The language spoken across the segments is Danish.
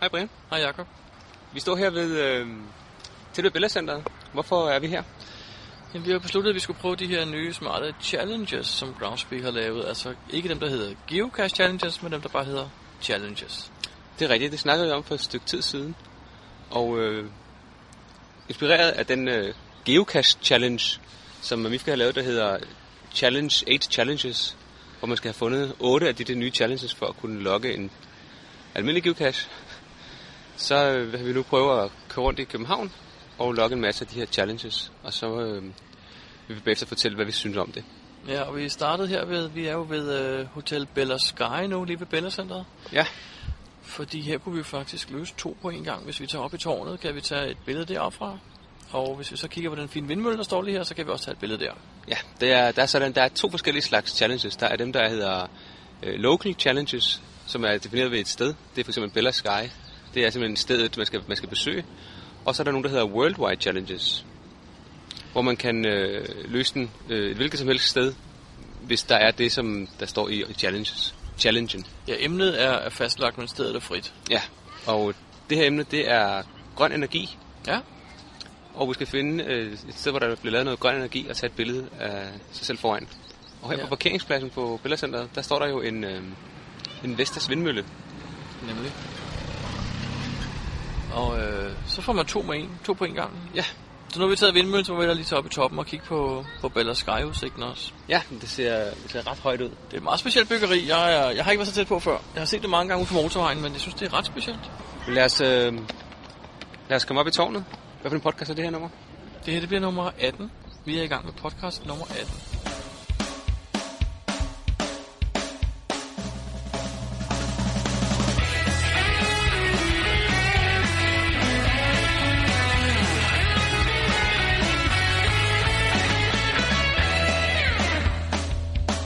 Hej Brian. Hej Jacob. Vi står her ved øh, Tilbud Billedcenteret. Hvorfor er vi her? Jamen, vi har besluttet, at vi skulle prøve de her nye smarte challenges, som Groundspeak har lavet. Altså ikke dem, der hedder Geocache Challenges, men dem, der bare hedder Challenges. Det er rigtigt, det snakkede vi om for et stykke tid siden. Og øh, inspireret af den øh, Geocache Challenge, som MIFGA har lavet, der hedder Challenge 8 Challenges, hvor man skal have fundet 8 af de, de nye challenges for at kunne logge en almindelig geocache. Så øh, vil vi nu prøve at køre rundt i København og logge en masse af de her challenges. Og så øh, vil vi bagefter fortælle, hvad vi synes om det. Ja, og vi startede her ved, vi er jo ved øh, Hotel Bella Sky nu, lige ved Bella Centeret. Ja, Fordi her kunne vi faktisk løse to på en gang. Hvis vi tager op i tårnet, kan vi tage et billede deroppe fra. Og hvis vi så kigger på den fine vindmølle, der står lige her, så kan vi også tage et billede der. Ja, det er, der, er sådan, der er to forskellige slags challenges. Der er dem, der hedder øh, local challenges, som er defineret ved et sted. Det er for eksempel Bella Sky. Det er simpelthen stedet, man skal, man skal besøge. Og så er der nogle, der hedder worldwide challenges, hvor man kan øh, løse den øh, et hvilket som helst sted, hvis der er det, som der står i challenges. Challengen. Ja, emnet er, er fastlagt, men stedet er frit. Ja, og det her emne, det er grøn energi. Ja, Og vi skal finde øh, et sted, hvor der bliver lavet noget grøn energi, og tage et billede af sig selv foran. Og her ja. Ja. på parkeringspladsen på Billedcenteret, der står der jo en, øh, en Vestas vindmølle. nemlig. Og øh, så får man to, med en, to på en gang. Ja, Så nu har vi taget vindmøllen, så må vi lige tage op i toppen og kigge på, på Bella Sky-udsigten også. ja det, ser, det ser ret højt ud. Det er et meget specielt byggeri. Jeg, er, jeg har ikke været så tæt på før. Jeg har set det mange gange ude på motorvejen, men jeg synes, det er ret specielt. Lad os, øh, lad os komme op i tårnet. Hvad for en podcast er det her nummer? Det her det bliver nummer 18. Vi er i gang med podcast nummer 18.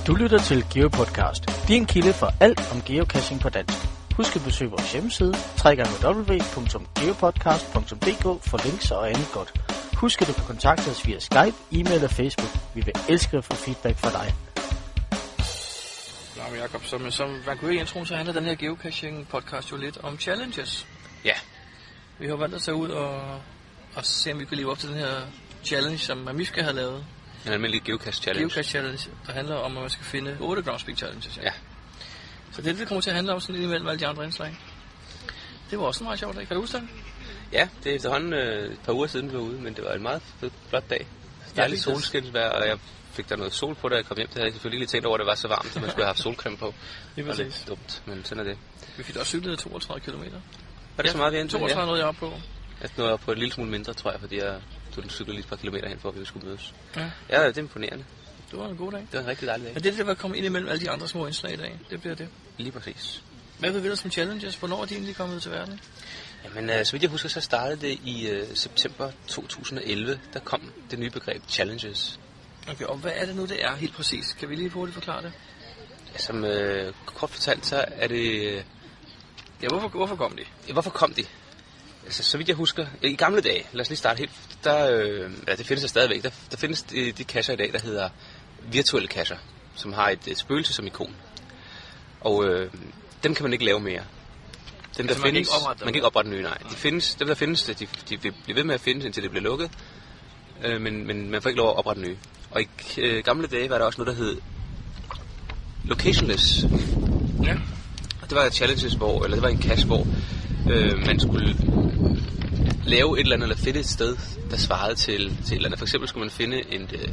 Du lytter til GeoPodcast, din kilde for alt om geocaching på dansk. Husk at besøge vores hjemmeside, www.geopodcast.dk for links og andet godt. Husk at du kan kontakte os via Skype, e-mail og Facebook. Vi vil elske at få feedback fra dig. Nå, Jacob, som, som man kunne høre i introen, så handler den her geocaching podcast jo lidt om challenges. Ja. Vi har valgt at tage ud og, og se, om vi kan leve op til den her challenge, som Amifka har lavet. En almindelig geocache challenge. Geocache challenge, der handler om, at man skal finde 8 Groundspeak challenges. Ja. Så det, er det kommer til at handle om sådan lidt imellem alle de andre indslag. Det var også en meget sjov dag. Kan du huske det? Ja, det er efterhånden øh, et par uger siden, vi var ude, men det var en meget fed, flot dag. lige Dejligt præcis. solskinsvejr, og jeg fik der noget sol på, da jeg kom hjem. Det havde jeg selvfølgelig lige tænkt over, at det var så varmt, at man skulle have haft solcreme på. Det var lidt dumt, men sådan er det. Vi fik også cyklet 32 km. Var det så meget, vi endte? 32 Ja. nåede jeg op på. Jeg nåede op på et lille smule mindre, tror jeg, fordi jeg den cykel lige et par kilometer hen, for at vi skulle mødes. Ja, Ja, det er imponerende. det var en god dag. Det var en rigtig dejlig dag. Men det er det, der var kommet ind imellem alle de andre små indslag i dag. Det bliver det. Lige præcis. Hvad vil vi ellers som challenges? Hvornår er de egentlig kommet til verden? Jamen, øh, så vidt jeg husker, så startede det i øh, september 2011. Der kom det nye begreb challenges. Okay, og hvad er det nu, det er helt præcis? Kan vi lige hurtigt forklare det? Som øh, kort fortalt, så er det... Øh, Ja, hvorfor, hvorfor kom de? ja, hvorfor kom de? Altså, så vidt jeg husker, i gamle dage, lad os lige starte helt, der, øh, ja, det findes der stadigvæk, der, der findes de, de kasser i dag, der hedder virtuelle kasser, som har et, et spøgelse som ikon. Og øh, dem kan man ikke lave mere. Dem, Altså, man kan ikke oprette dem? man kan ikke oprette nye, nej. De findes, dem, der findes, de, de vil blive ved med at findes, indtil det bliver lukket. Øh, men, men man får ikke lov at oprette nye. Og i øh, gamle dage var der også noget, der hed locationless. Ja. Og det var et challenges, hvor, eller det var en cache, hvor øh, man skulle lave et eller andet, eller finde et sted, der svarede til, til et eller andet. For eksempel skulle man finde en, øh,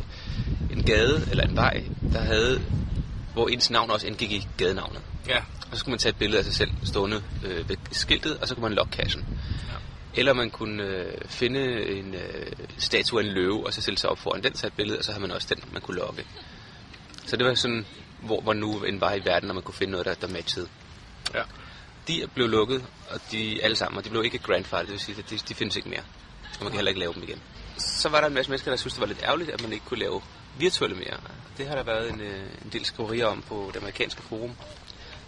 en gade, eller en vej, der havde, hvor ens navn også indgik i gadenavnet. Ja. Og så skulle man tage et billede af sig selv stående øh, ved skiltet, og så kunne man cachen. Ja. Eller man kunne øh, finde en øh, statue af en løve, og så stille sig op foran den, tage et billede, og så havde man også den, man kunne logge. Så det var sådan, hvor, hvor nu end var i verden, når man kunne finde noget, der, der matchede. Ja. De blev lukket, og de alle sammen, og de blev ikke grandfathered, det vil sige, at de, de findes ikke mere. Og man kan heller ikke lave dem igen. Så var der en masse mennesker, der synes det var lidt ærgerligt, at man ikke kunne lave virtuelle mere. Det har der været en, øh, en del skriverier om på det amerikanske forum,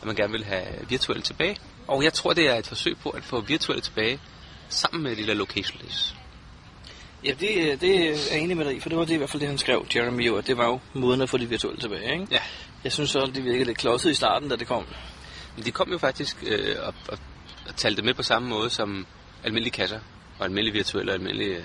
at man gerne vil have virtuelle tilbage. Og jeg tror, det er et forsøg på at få virtuelle tilbage, sammen med de der locationless. Ja, det, det er jeg enig med dig for det var det i hvert fald det, han skrev, Jeremy, at det var jo måden at få de virtuelle tilbage, ikke? Ja. Jeg synes så, det virkede lidt klodset i starten, da det kom. Men de kom jo faktisk, øh, og, og at tale det med på samme måde som almindelige kasser, og almindelige virtuelle og almindelige... øh,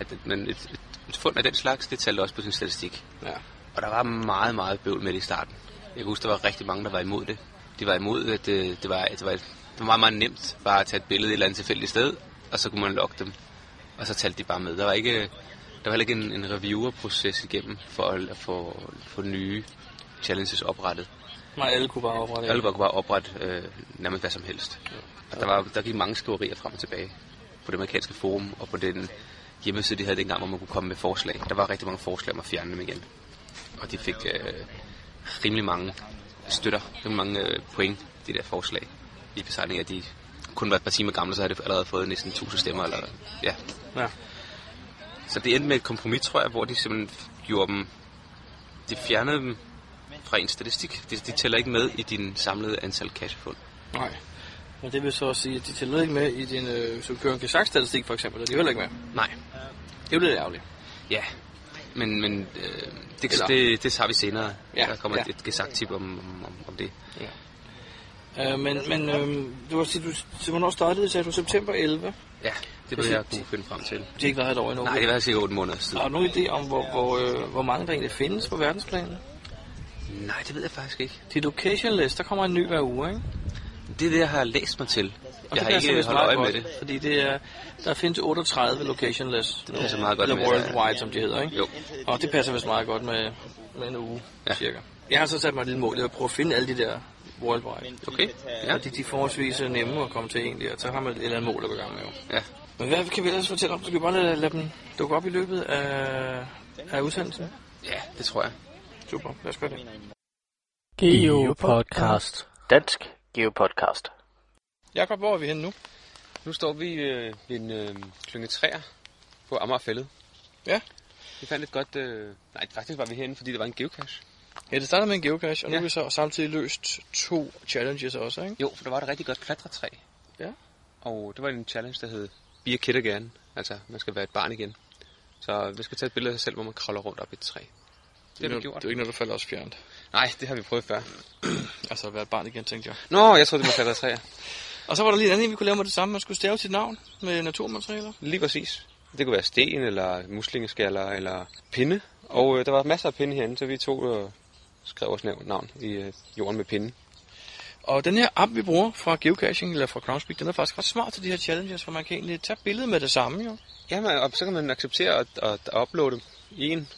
At man, et, et, et fund af den slags, det talte også på sin statistik. Ja. Og der var meget, meget bøvl med det i starten. Jeg kan huske, der var rigtig mange, der var imod det. De var imod, at det, det, var, det, var, det var meget, meget nemt bare at tage et billede et eller andet tilfældigt sted, og så kunne man logge dem. Og så talte de bare med. Der var ikke, der var heller ikke en, en reviewer-proces igennem for at få, få nye challenges oprettet. Nej, alle kunne bare oprette. Alle kunne bare oprette øh, nærmest hvad som helst. Og der, var, der gik mange skriverier frem og tilbage på det amerikanske forum og på den hjemmeside, de havde dengang, hvor man kunne komme med forslag. Der var rigtig mange forslag om at fjerne dem igen. Og de fik øh, rimelig mange støtter, rimelig mange øh, point, de der forslag. I betegning af, at de kun var et par timer gamle, så havde det allerede fået næsten 1000 stemmer. Eller, ja. Ja. Så det endte med et kompromis, tror jeg, hvor de simpelthen gjorde dem... De fjernede dem fra en statistik. De, de tæller ikke med i din samlede antal cashfund. Nej. Men det vil så også sige, at de tæller ikke med i din, øh, hvis du kører en gesagt-statistik for eksempel, er de heller ikke med. Nej. Det er jo lidt ærgerligt. Ja, men, men øh, det, Eller- det, det tager vi senere. Ja, Der kommer ja. et, et gesagt tip om, om, om, det. Øh, men men øh, du var sige, du, så hvornår startede det, sagde du september 11? Ja, det vil jeg kunne finde frem til. Det har ikke været et år endnu. Nej, det var cirka 8 måneder siden. Har du nogen idé om, hvor, hvor, øh, hvor mange der egentlig findes på verdensplanen? Nej, det ved jeg faktisk ikke. Til Education List, der kommer en ny hver uge, ikke? Det er det, jeg har læst mig til. Og jeg har det ikke holdt øje med det. Fordi det er, der findes 38 location lists. Det passer meget godt Eller med, worldwide, som de hedder, ikke? Jo. Og det passer vist meget godt med, med en uge, ja. Ja. cirka. Jeg har så sat mig et lille mål, vil prøve at finde alle de der worldwide. Okay, Ja. ja. Fordi de er forholdsvis øh, nemme at komme til egentlig, og så har man et eller andet mål at gå i gang med. Jo. ja. Men hvad kan vi ellers fortælle om? Skal vi bare lade, lade dem dukke op i løbet af, af udsendelsen? Ja, det tror jeg. Super, lad os gøre det. Geopodcast. Dansk Geopodcast. Jakob, hvor er vi henne nu? Nu står vi øh, ved en øh, klynge træer på Amagerfællet. Ja. Vi fandt et godt... Øh... Nej, faktisk var vi herinde, fordi der var en geocache. Ja, det startede med en geocache, og nu Ja. har vi så samtidig løst to challenges også, ikke? Jo, for der var et rigtig godt klatretræ. Ja. Og det var en challenge, der hed Be a kid again. Altså, man skal være et barn igen. Så vi skal tage et billede af sig selv, hvor man kravler rundt op i et træ. Det har vi gjort. Det er jo ikke noget, der falder os fjernt. Nej, det har vi prøvet før. Altså at være et barn igen, tænkte jeg. Nå, jeg troede, det var klatre træer. Og så var der lige en anden, en, vi kunne lave med det samme. Man skulle stave sit navn med naturmaterialer. Lige præcis. Det kunne være sten, eller muslingeskaller, eller pinde. Og øh, der var masser af pinde herinde, så vi tog og skrev vores nav- navn i øh, jorden med pinde. Og den her app, vi bruger fra geocaching, eller fra Groundspeak, den er faktisk ret smart til de her challenges, for man kan egentlig tage billedet med det samme, jo. Ja, man, og så kan man acceptere at, at, uploade en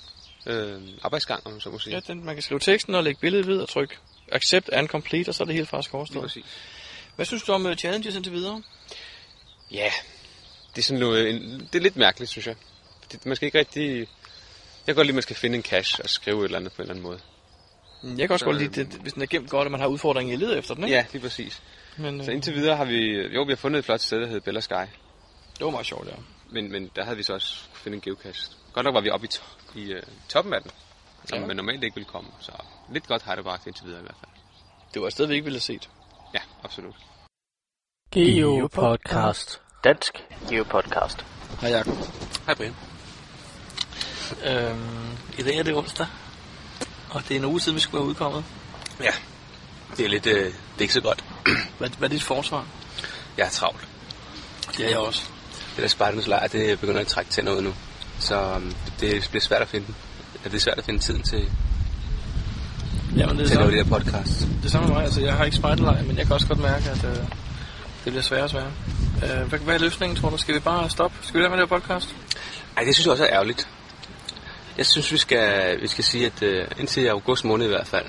øh, arbejdsgang, om man så må sige. Ja, den, man kan skrive teksten og lægge billedet ved og trykke accept and complete, og så er det helt faktisk overstået. Hvad synes du om uh, challenges indtil videre? Ja, det er sådan noget, en, det er lidt mærkeligt, synes jeg. Det, man skal ikke rigtig... Jeg kan godt lide, at man skal finde en cache og skrive et eller andet på en eller anden måde. Jeg kan også Så, godt lide, det, hvis den er gemt godt, at man har udfordringer i leder efter den, ikke? Ja, lige præcis. Men, Så øh, indtil videre har vi... Jo, vi har fundet et flot sted, der hedder Bella Sky. det var meget sjovt, ja. Men, men der havde vi så også fundet en geocache. Godt nok var vi oppe i, to- i uh, toppen af den, som Ja. man normalt ikke ville komme. Så lidt godt har det bragt indtil videre i hvert fald. Det var et sted, vi ikke ville have set. Ja, absolut. Geopodcast. Dansk Geopodcast. Hej Jacob. Hej Brian. Øhm, I dag er det onsdag, og det er en uge siden, vi skulle være udkommet. Ja, det er lidt... Øh, det er ikke så godt. Hvad, hvad er dit forsvar? Jeg er travlt. Det er jeg også. Det der spejdernes lejr, det begynder at trække tænder ud nu. Så um, det bliver svært at finde det er svært at finde tiden til, Jamen, det er til at lave det her podcast. det er samme med mig. Altså, jeg har ikke spejderlejr, men jeg kan også godt mærke, at øh, det bliver sværere og sværere. Øh, hvad, hvad er løsningen, tror du? Skal vi bare stoppe? Skal vi lade med det her podcast? Ej, det synes jeg også er ærgerligt. Jeg synes, vi skal, vi skal sige, at uh, indtil august måned i hvert fald,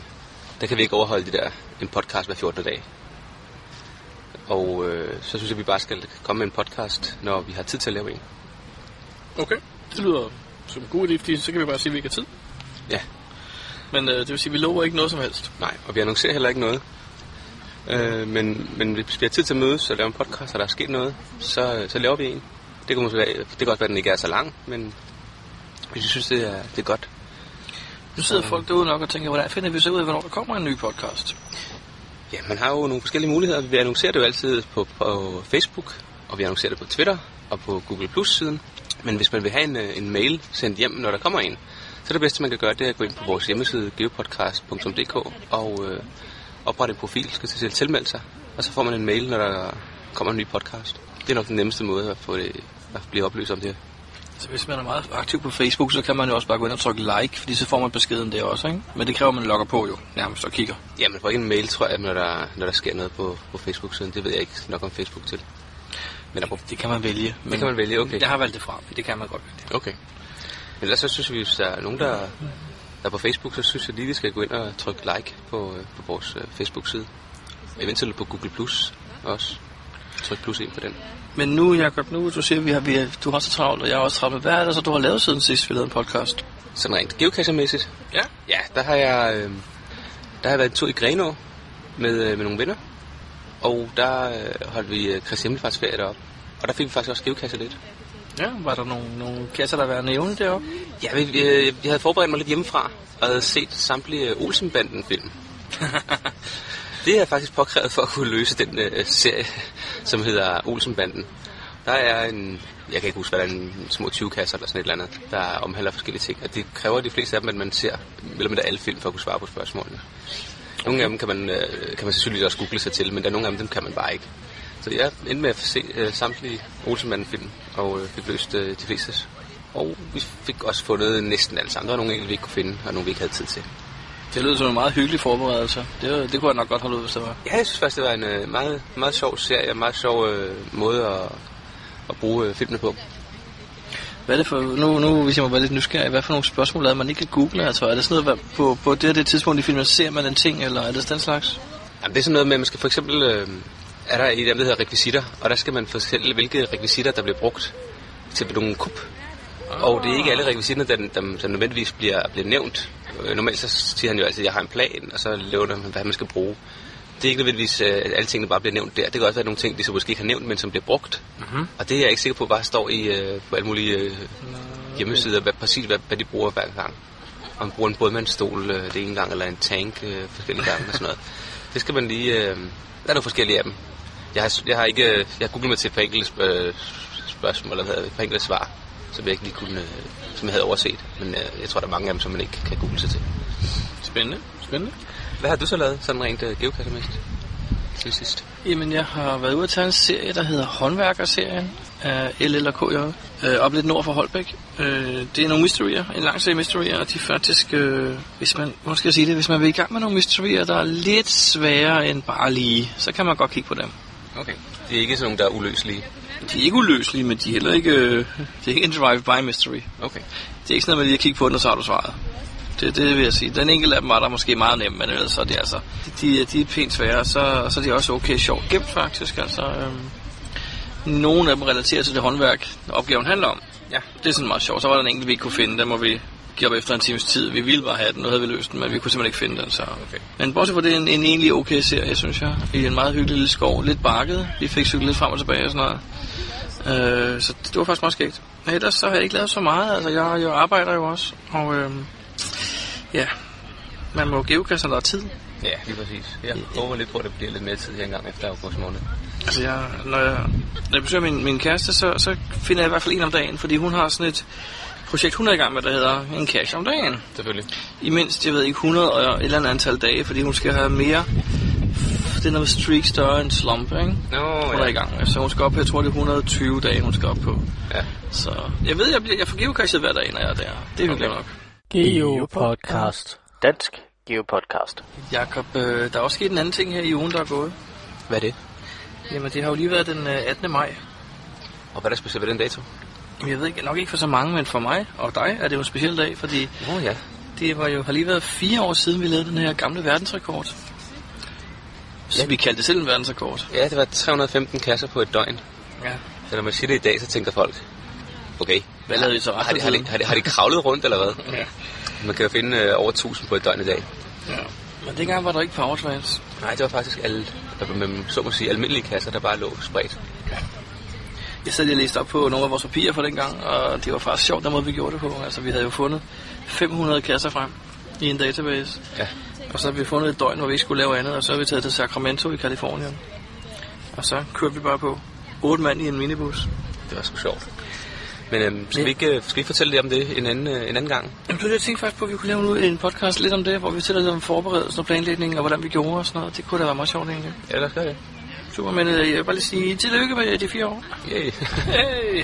der kan vi ikke overholde det der, en podcast hver 14. dag. Og øh, så synes jeg, vi bare skal komme med en podcast, når vi har tid til at lave en. Okay. Det lyder som en god idé, fordi så kan vi bare sige, at vi ikke har tid. Ja. Men øh, det vil sige, at vi lover ikke noget som helst. Nej, og vi annoncerer heller ikke noget. Øh, men, men hvis vi har tid til at mødes og lave en podcast, og der er sket noget, så, så laver vi en. Det kan, måske være, det kan godt være, at den ikke er så lang, men hvis vi synes, det er, det er godt. Nu sidder folk derude nok og tænker, hvordan finder vi så ud af, hvornår der kommer en ny podcast? Ja, man har jo nogle forskellige muligheder. Vi annoncerer det jo altid på, på Facebook, og vi annoncerer det på Twitter og på Google Plus-siden. Men hvis man vil have en, øh, en mail sendt hjem, når der kommer en, så er det bedste, man kan gøre, det er at gå ind på vores hjemmeside geopodcast.dk og øh, oprette en profil, skal til at tilmelde sig. Og så får man en mail, når der kommer en ny podcast. Det er nok den nemmeste måde at få det at blive oplyst om det her. Så hvis man er meget aktiv på Facebook, så kan man jo også bare gå ind og trykke like, fordi så får man beskeden der også, ikke? Men det kræver, at man logger på jo, nærmest og kigger. Ja, man får ikke en mail, tror jeg, når der, når der sker noget på, på Facebook-siden. Det ved jeg ikke nok om Facebook til. Men der, Det kan man vælge. Men det kan man vælge, okay. Jeg har valgt det fra, det kan man godt vælge. Okay. Men ellers så synes vi, hvis der er nogen, der, der er på Facebook, så synes jeg lige, vi skal gå ind og trykke like på, øh, på vores øh, Facebook-side. Eventuelt på Google Plus også. Tryk plus ind på den. Men nu, Jacob, nu du siger, vi har, vi har, du har så travlt, og jeg har også travlt. Hvad er det så, du har lavet siden sidst, vi lavede en podcast? Sådan rent geocachermæssigt. Ja. Ja, der har jeg, øh, der har jeg været en tur i Grenå med, øh, med nogle venner. Og der øh, holdt vi øh, Kristi Himmelfartsferie deroppe. Og der fik vi faktisk også geocacher lidt. Ja, var der nogle, nogle kasser, der var nævne deroppe? Ja, vi, vi, øh, vi havde forberedt mig lidt hjemmefra, og havde set samtlige Olsenbanden-film. det er faktisk påkrævet for at kunne løse den øh, serie, som hedder Olsenbanden. Der er en, jeg kan ikke huske, hvad der er en små 20 kasser eller sådan et eller andet, der omhandler forskellige ting. Og det kræver de fleste af dem, at man ser mellem alle film for at kunne svare på spørgsmålene. Nogle af dem kan man, øh, kan man selvfølgelig også google sig til, men der er nogle af dem, dem kan man bare ikke. Så jeg endte med at se øh, samtlige Olsenbanden-film, og øh, fik løst øh, de fleste. Og vi fik også fundet næsten alle sammen. Der var nogle enkelte, vi ikke kunne finde, og nogle, vi ikke havde tid til. Det lød som en meget hyggelig forberedelse. Det, det kunne jeg nok godt holde ud, hvis det var. Ja, jeg synes faktisk, det var en øh, meget, meget sjov serie, en meget sjov øh, måde at, at bruge øh, filmene på. Hvad er det for, nu, nu hvis jeg må være lidt nysgerrig, hvad for nogle spørgsmål er man ikke kan google? Altså, er det sådan noget, hvad- på, på det og det tidspunkt i filmen, ser man en ting, eller er det den slags? Jamen, det er sådan noget med, at man skal for eksempel... Øh, er der i dem, der hedder rekvisitter, og der skal man fortælle, hvilke rekvisitter, der bliver brugt til nogle kup. Og det er ikke alle rekvisitter, der, der, der nødvendigvis bliver, bliver nævnt. Øh, normalt så siger han jo altid, at jeg har en plan, og så laver man, hvad man skal bruge. Det er ikke nødvendigvis, øh, at alle tingene bare bliver nævnt der. Det kan også være nogle ting, de så måske ikke har nævnt, men som bliver brugt. Mhm. Og det er jeg ikke sikker på, bare står i øh, på alle mulige øh, hjemmesider, hvad, præcis hvad, hvad de bruger hver gang. Om man bruger en bådmandsstol øh, det ene gang, eller en tank øh, forskellige gange og sådan noget. Det skal man lige... Øh, der er nogle forskellige af dem. Jeg har, jeg har ikke... øh, Jeg har googlet mig til et par enkelte spørg- spørgsmål, eller hvad et par enkelte svar, som jeg ikke lige kunne... Øh, som jeg havde overset. Men øh, jeg tror, der er mange af dem, som man ikke kan google sig til. Spændende, spændende. Hvad har du så lavet, sådan rent øh, geocachemæssigt? Til sidst. Jamen, jeg har været ude at tage en serie, der hedder Håndværkerserien af LL og KJ, øh, op lidt nord for Holbæk. Øh, det er nogle mysterier, en lang serie mysterier, og de er faktisk, øh, hvis man, hvordan skal jeg sige det, hvis man vil i gang med nogle mysterier, der er lidt sværere end bare lige, så kan man godt kigge på dem. Okay. Det er ikke sådan nogle, der er uløselige. De er ikke uløselige, men de er heller ikke, øh, det er ikke en drive-by mystery. Okay. Det er ikke sådan noget, man lige at kigge på den, og så har du svaret. Det, det vil jeg sige. Den enkelte af dem var der måske meget nem, men ellers så er det altså, de, de er pænt svære, så, så er de også okay sjovt gemt faktisk. Altså, øhm, nogle af dem relaterer til det håndværk, opgaven handler om. Ja. Det er sådan meget sjovt. Så var der en enkelt, vi ikke kunne finde. Den må vi give op efter en times tid. Vi ville bare have den, nu havde vi løst den, men vi kunne simpelthen ikke finde den. Så. Okay. Men bortset fra det er en, en egentlig okay serie, synes jeg. I en meget hyggelig lille skov. Lidt bakket. Vi fik cyklet lidt frem og tilbage og sådan noget. Øh, så det, det var faktisk meget skægt. Men ellers så har jeg ikke lavet så meget. Altså, jeg, jeg arbejder jo også. Og øh, ja, man må geocache, når der er tid. Ja, lige præcis. Jeg håber lidt på, at det bliver lidt mere tid her engang efter august måned. Altså, jeg, når, jeg, når jeg besøger min, min kæreste, så, så finder jeg i hvert fald en om dagen, fordi hun har sådan et projekt, hun er i gang med, der hedder en cache om dagen. Selvfølgelig. I mindst, jeg ved ikke, 100 og et eller andet antal dage, fordi hun skal have mere. Det er noget streak større end slump, ikke? Nå, Hun er i gang med, så hun skal op jeg tror det er 120 dage, hun skal op på. Ja. Så jeg ved, jeg, bliver, jeg får geocachet hver dag, når jeg er der. Det er hyggeligt nok. Geopodcast. Dansk Geopodcast. Jakob, øh, der er også sket en anden ting her i ugen, der er gået. Hvad er det? Jamen, det har jo lige været den øh, 18. maj. Og hvad er der specielt ved den dato? Jamen, Jeg ved ikke, nok ikke for så mange, men for mig og dig er det jo en speciel dag, fordi Nå ja. det var jo, har lige været fire år siden, vi lavede den her gamle verdensrekord. Så Ja. vi kaldte det selv en verdensrekord. Ja, det var 315 kasser på et døgn. Ja. Så når man siger det i dag, så tænker folk, okay, Hvad lavede I så har de, har, de, har, de, har de kravlet rundt, eller hvad? Ja. Man kan jo finde øh, over 1000 på et døgn i dag. ja. Men dengang var der ikke powertrains. Nej, det var faktisk alle, der var med, så må sige, almindelige kasser, der bare lå spredt. Jeg sad lige og læste op på nogle af vores papirer fra dengang, og det var faktisk sjovt, den måde vi gjorde det på. Altså, vi havde jo fundet 500 kasser frem i en database. Ja. Og så har vi fundet et døgn, hvor vi ikke skulle lave andet, og så har vi taget til Sacramento i Kalifornien. Og så kørte vi bare på. Otte mand i en minibus. Det var sgu sjovt. Men øhm, skal, Ja. vi ikke, øh, skal vi ikke fortælle lidt om det en anden, øh, en anden gang? Jamen, du, jeg tænkte faktisk på, at vi kunne lave nu en podcast lidt om det, hvor vi fortæller lidt om forberedelsen og planlægningen, og hvordan vi gjorde og sådan noget. Det kunne da være meget sjovt egentlig. Ja, lad os gøre det. Super, men øh, jeg vil bare lige sige tillykke med de fire år. Yay. Hey.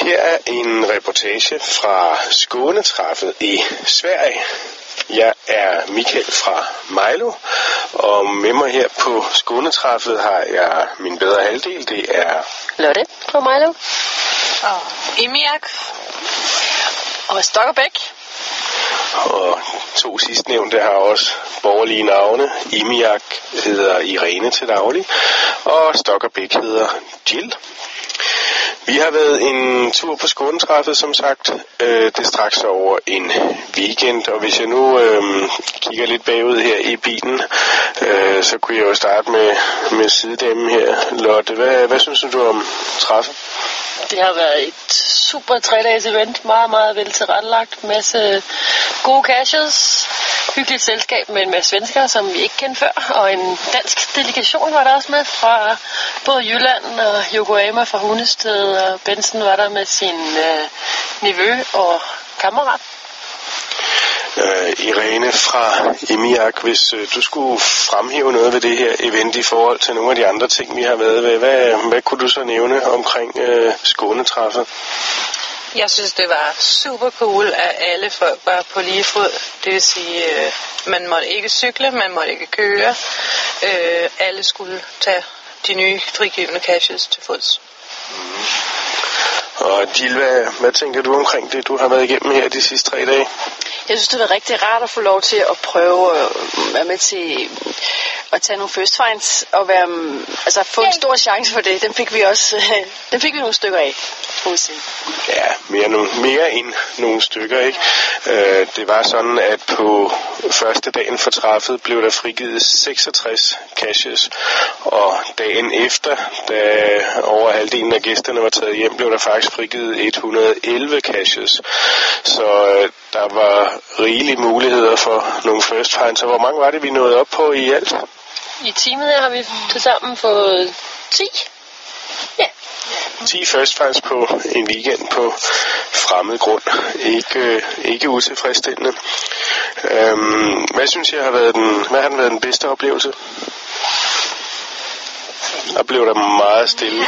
Her er en reportage fra Skånetræffet i Sverige. Jeg er Michael fra Milo, og med mig her på Skånetræffet har jeg min bedre halvdel. Det er Lotte fra Milo. Og Emiak. Og Stokkerbæk. Og to sidstnævnte har også borgerlige navne. Imiak hedder Irene til daglig, og Stokkerbæk hedder Jill. Vi har været en tur på Skånetræffet, som sagt. Øh, det er straks over en weekend, og hvis jeg nu øh, kigger lidt bagud her i bilen, øh, så kunne jeg jo starte med, med sidedamen her. Lotte, hvad, hvad synes du om træffet? Det har været et super tre-dages event. Meget, meget vel tilrettelagt. Masse gode caches. Hyggeligt selskab med en masse svenskere, som vi ikke kendte før. Og en dansk delegation var der også med fra både Jylland og Yokohama fra Hundested. Og Benson var der med sin øh, nevø og kammerat. Øh, Irene fra Emiak, hvis øh, du skulle fremhæve noget ved det her event i forhold til nogle af de andre ting, vi har været ved, hvad, hvad kunne du så nævne omkring øh, Skånetræffet? Jeg synes, det var super cool, at alle folk var på lige fod. Det vil sige, øh, man måtte ikke cykle, man måtte ikke køre. Øh, alle skulle tage de nye frigivende caches til fods. Og Jill, hvad, hvad tænker du omkring det, du har været igennem her de sidste tre dage? Jeg synes, det var rigtig rart at få lov til at prøve at være med til at tage nogle first finds og være, altså få en stor chance for det. Den fik vi også, den fik vi nogle stykker af, må man sige. Ja, mere, nogle, mere end nogle stykker, ikke? Øh, det var sådan, at på første dagen for træffet blev der frigivet 66 caches, og dagen efter, da over halvdelen af gæsterne var taget hjem, blev der faktisk frigivet 111 caches. Så øh, der var rigelige muligheder for nogle first finds. Så hvor mange var det, vi nåede op på i alt? I teamet her har vi til sammen fået 10. 10 first finds på en weekend på fremmed grund. Ikke, øh, ikke utilfredsstillende. Øhm, hvad synes jeg har været den, hvad har den været den bedste oplevelse? Der blev der meget stille.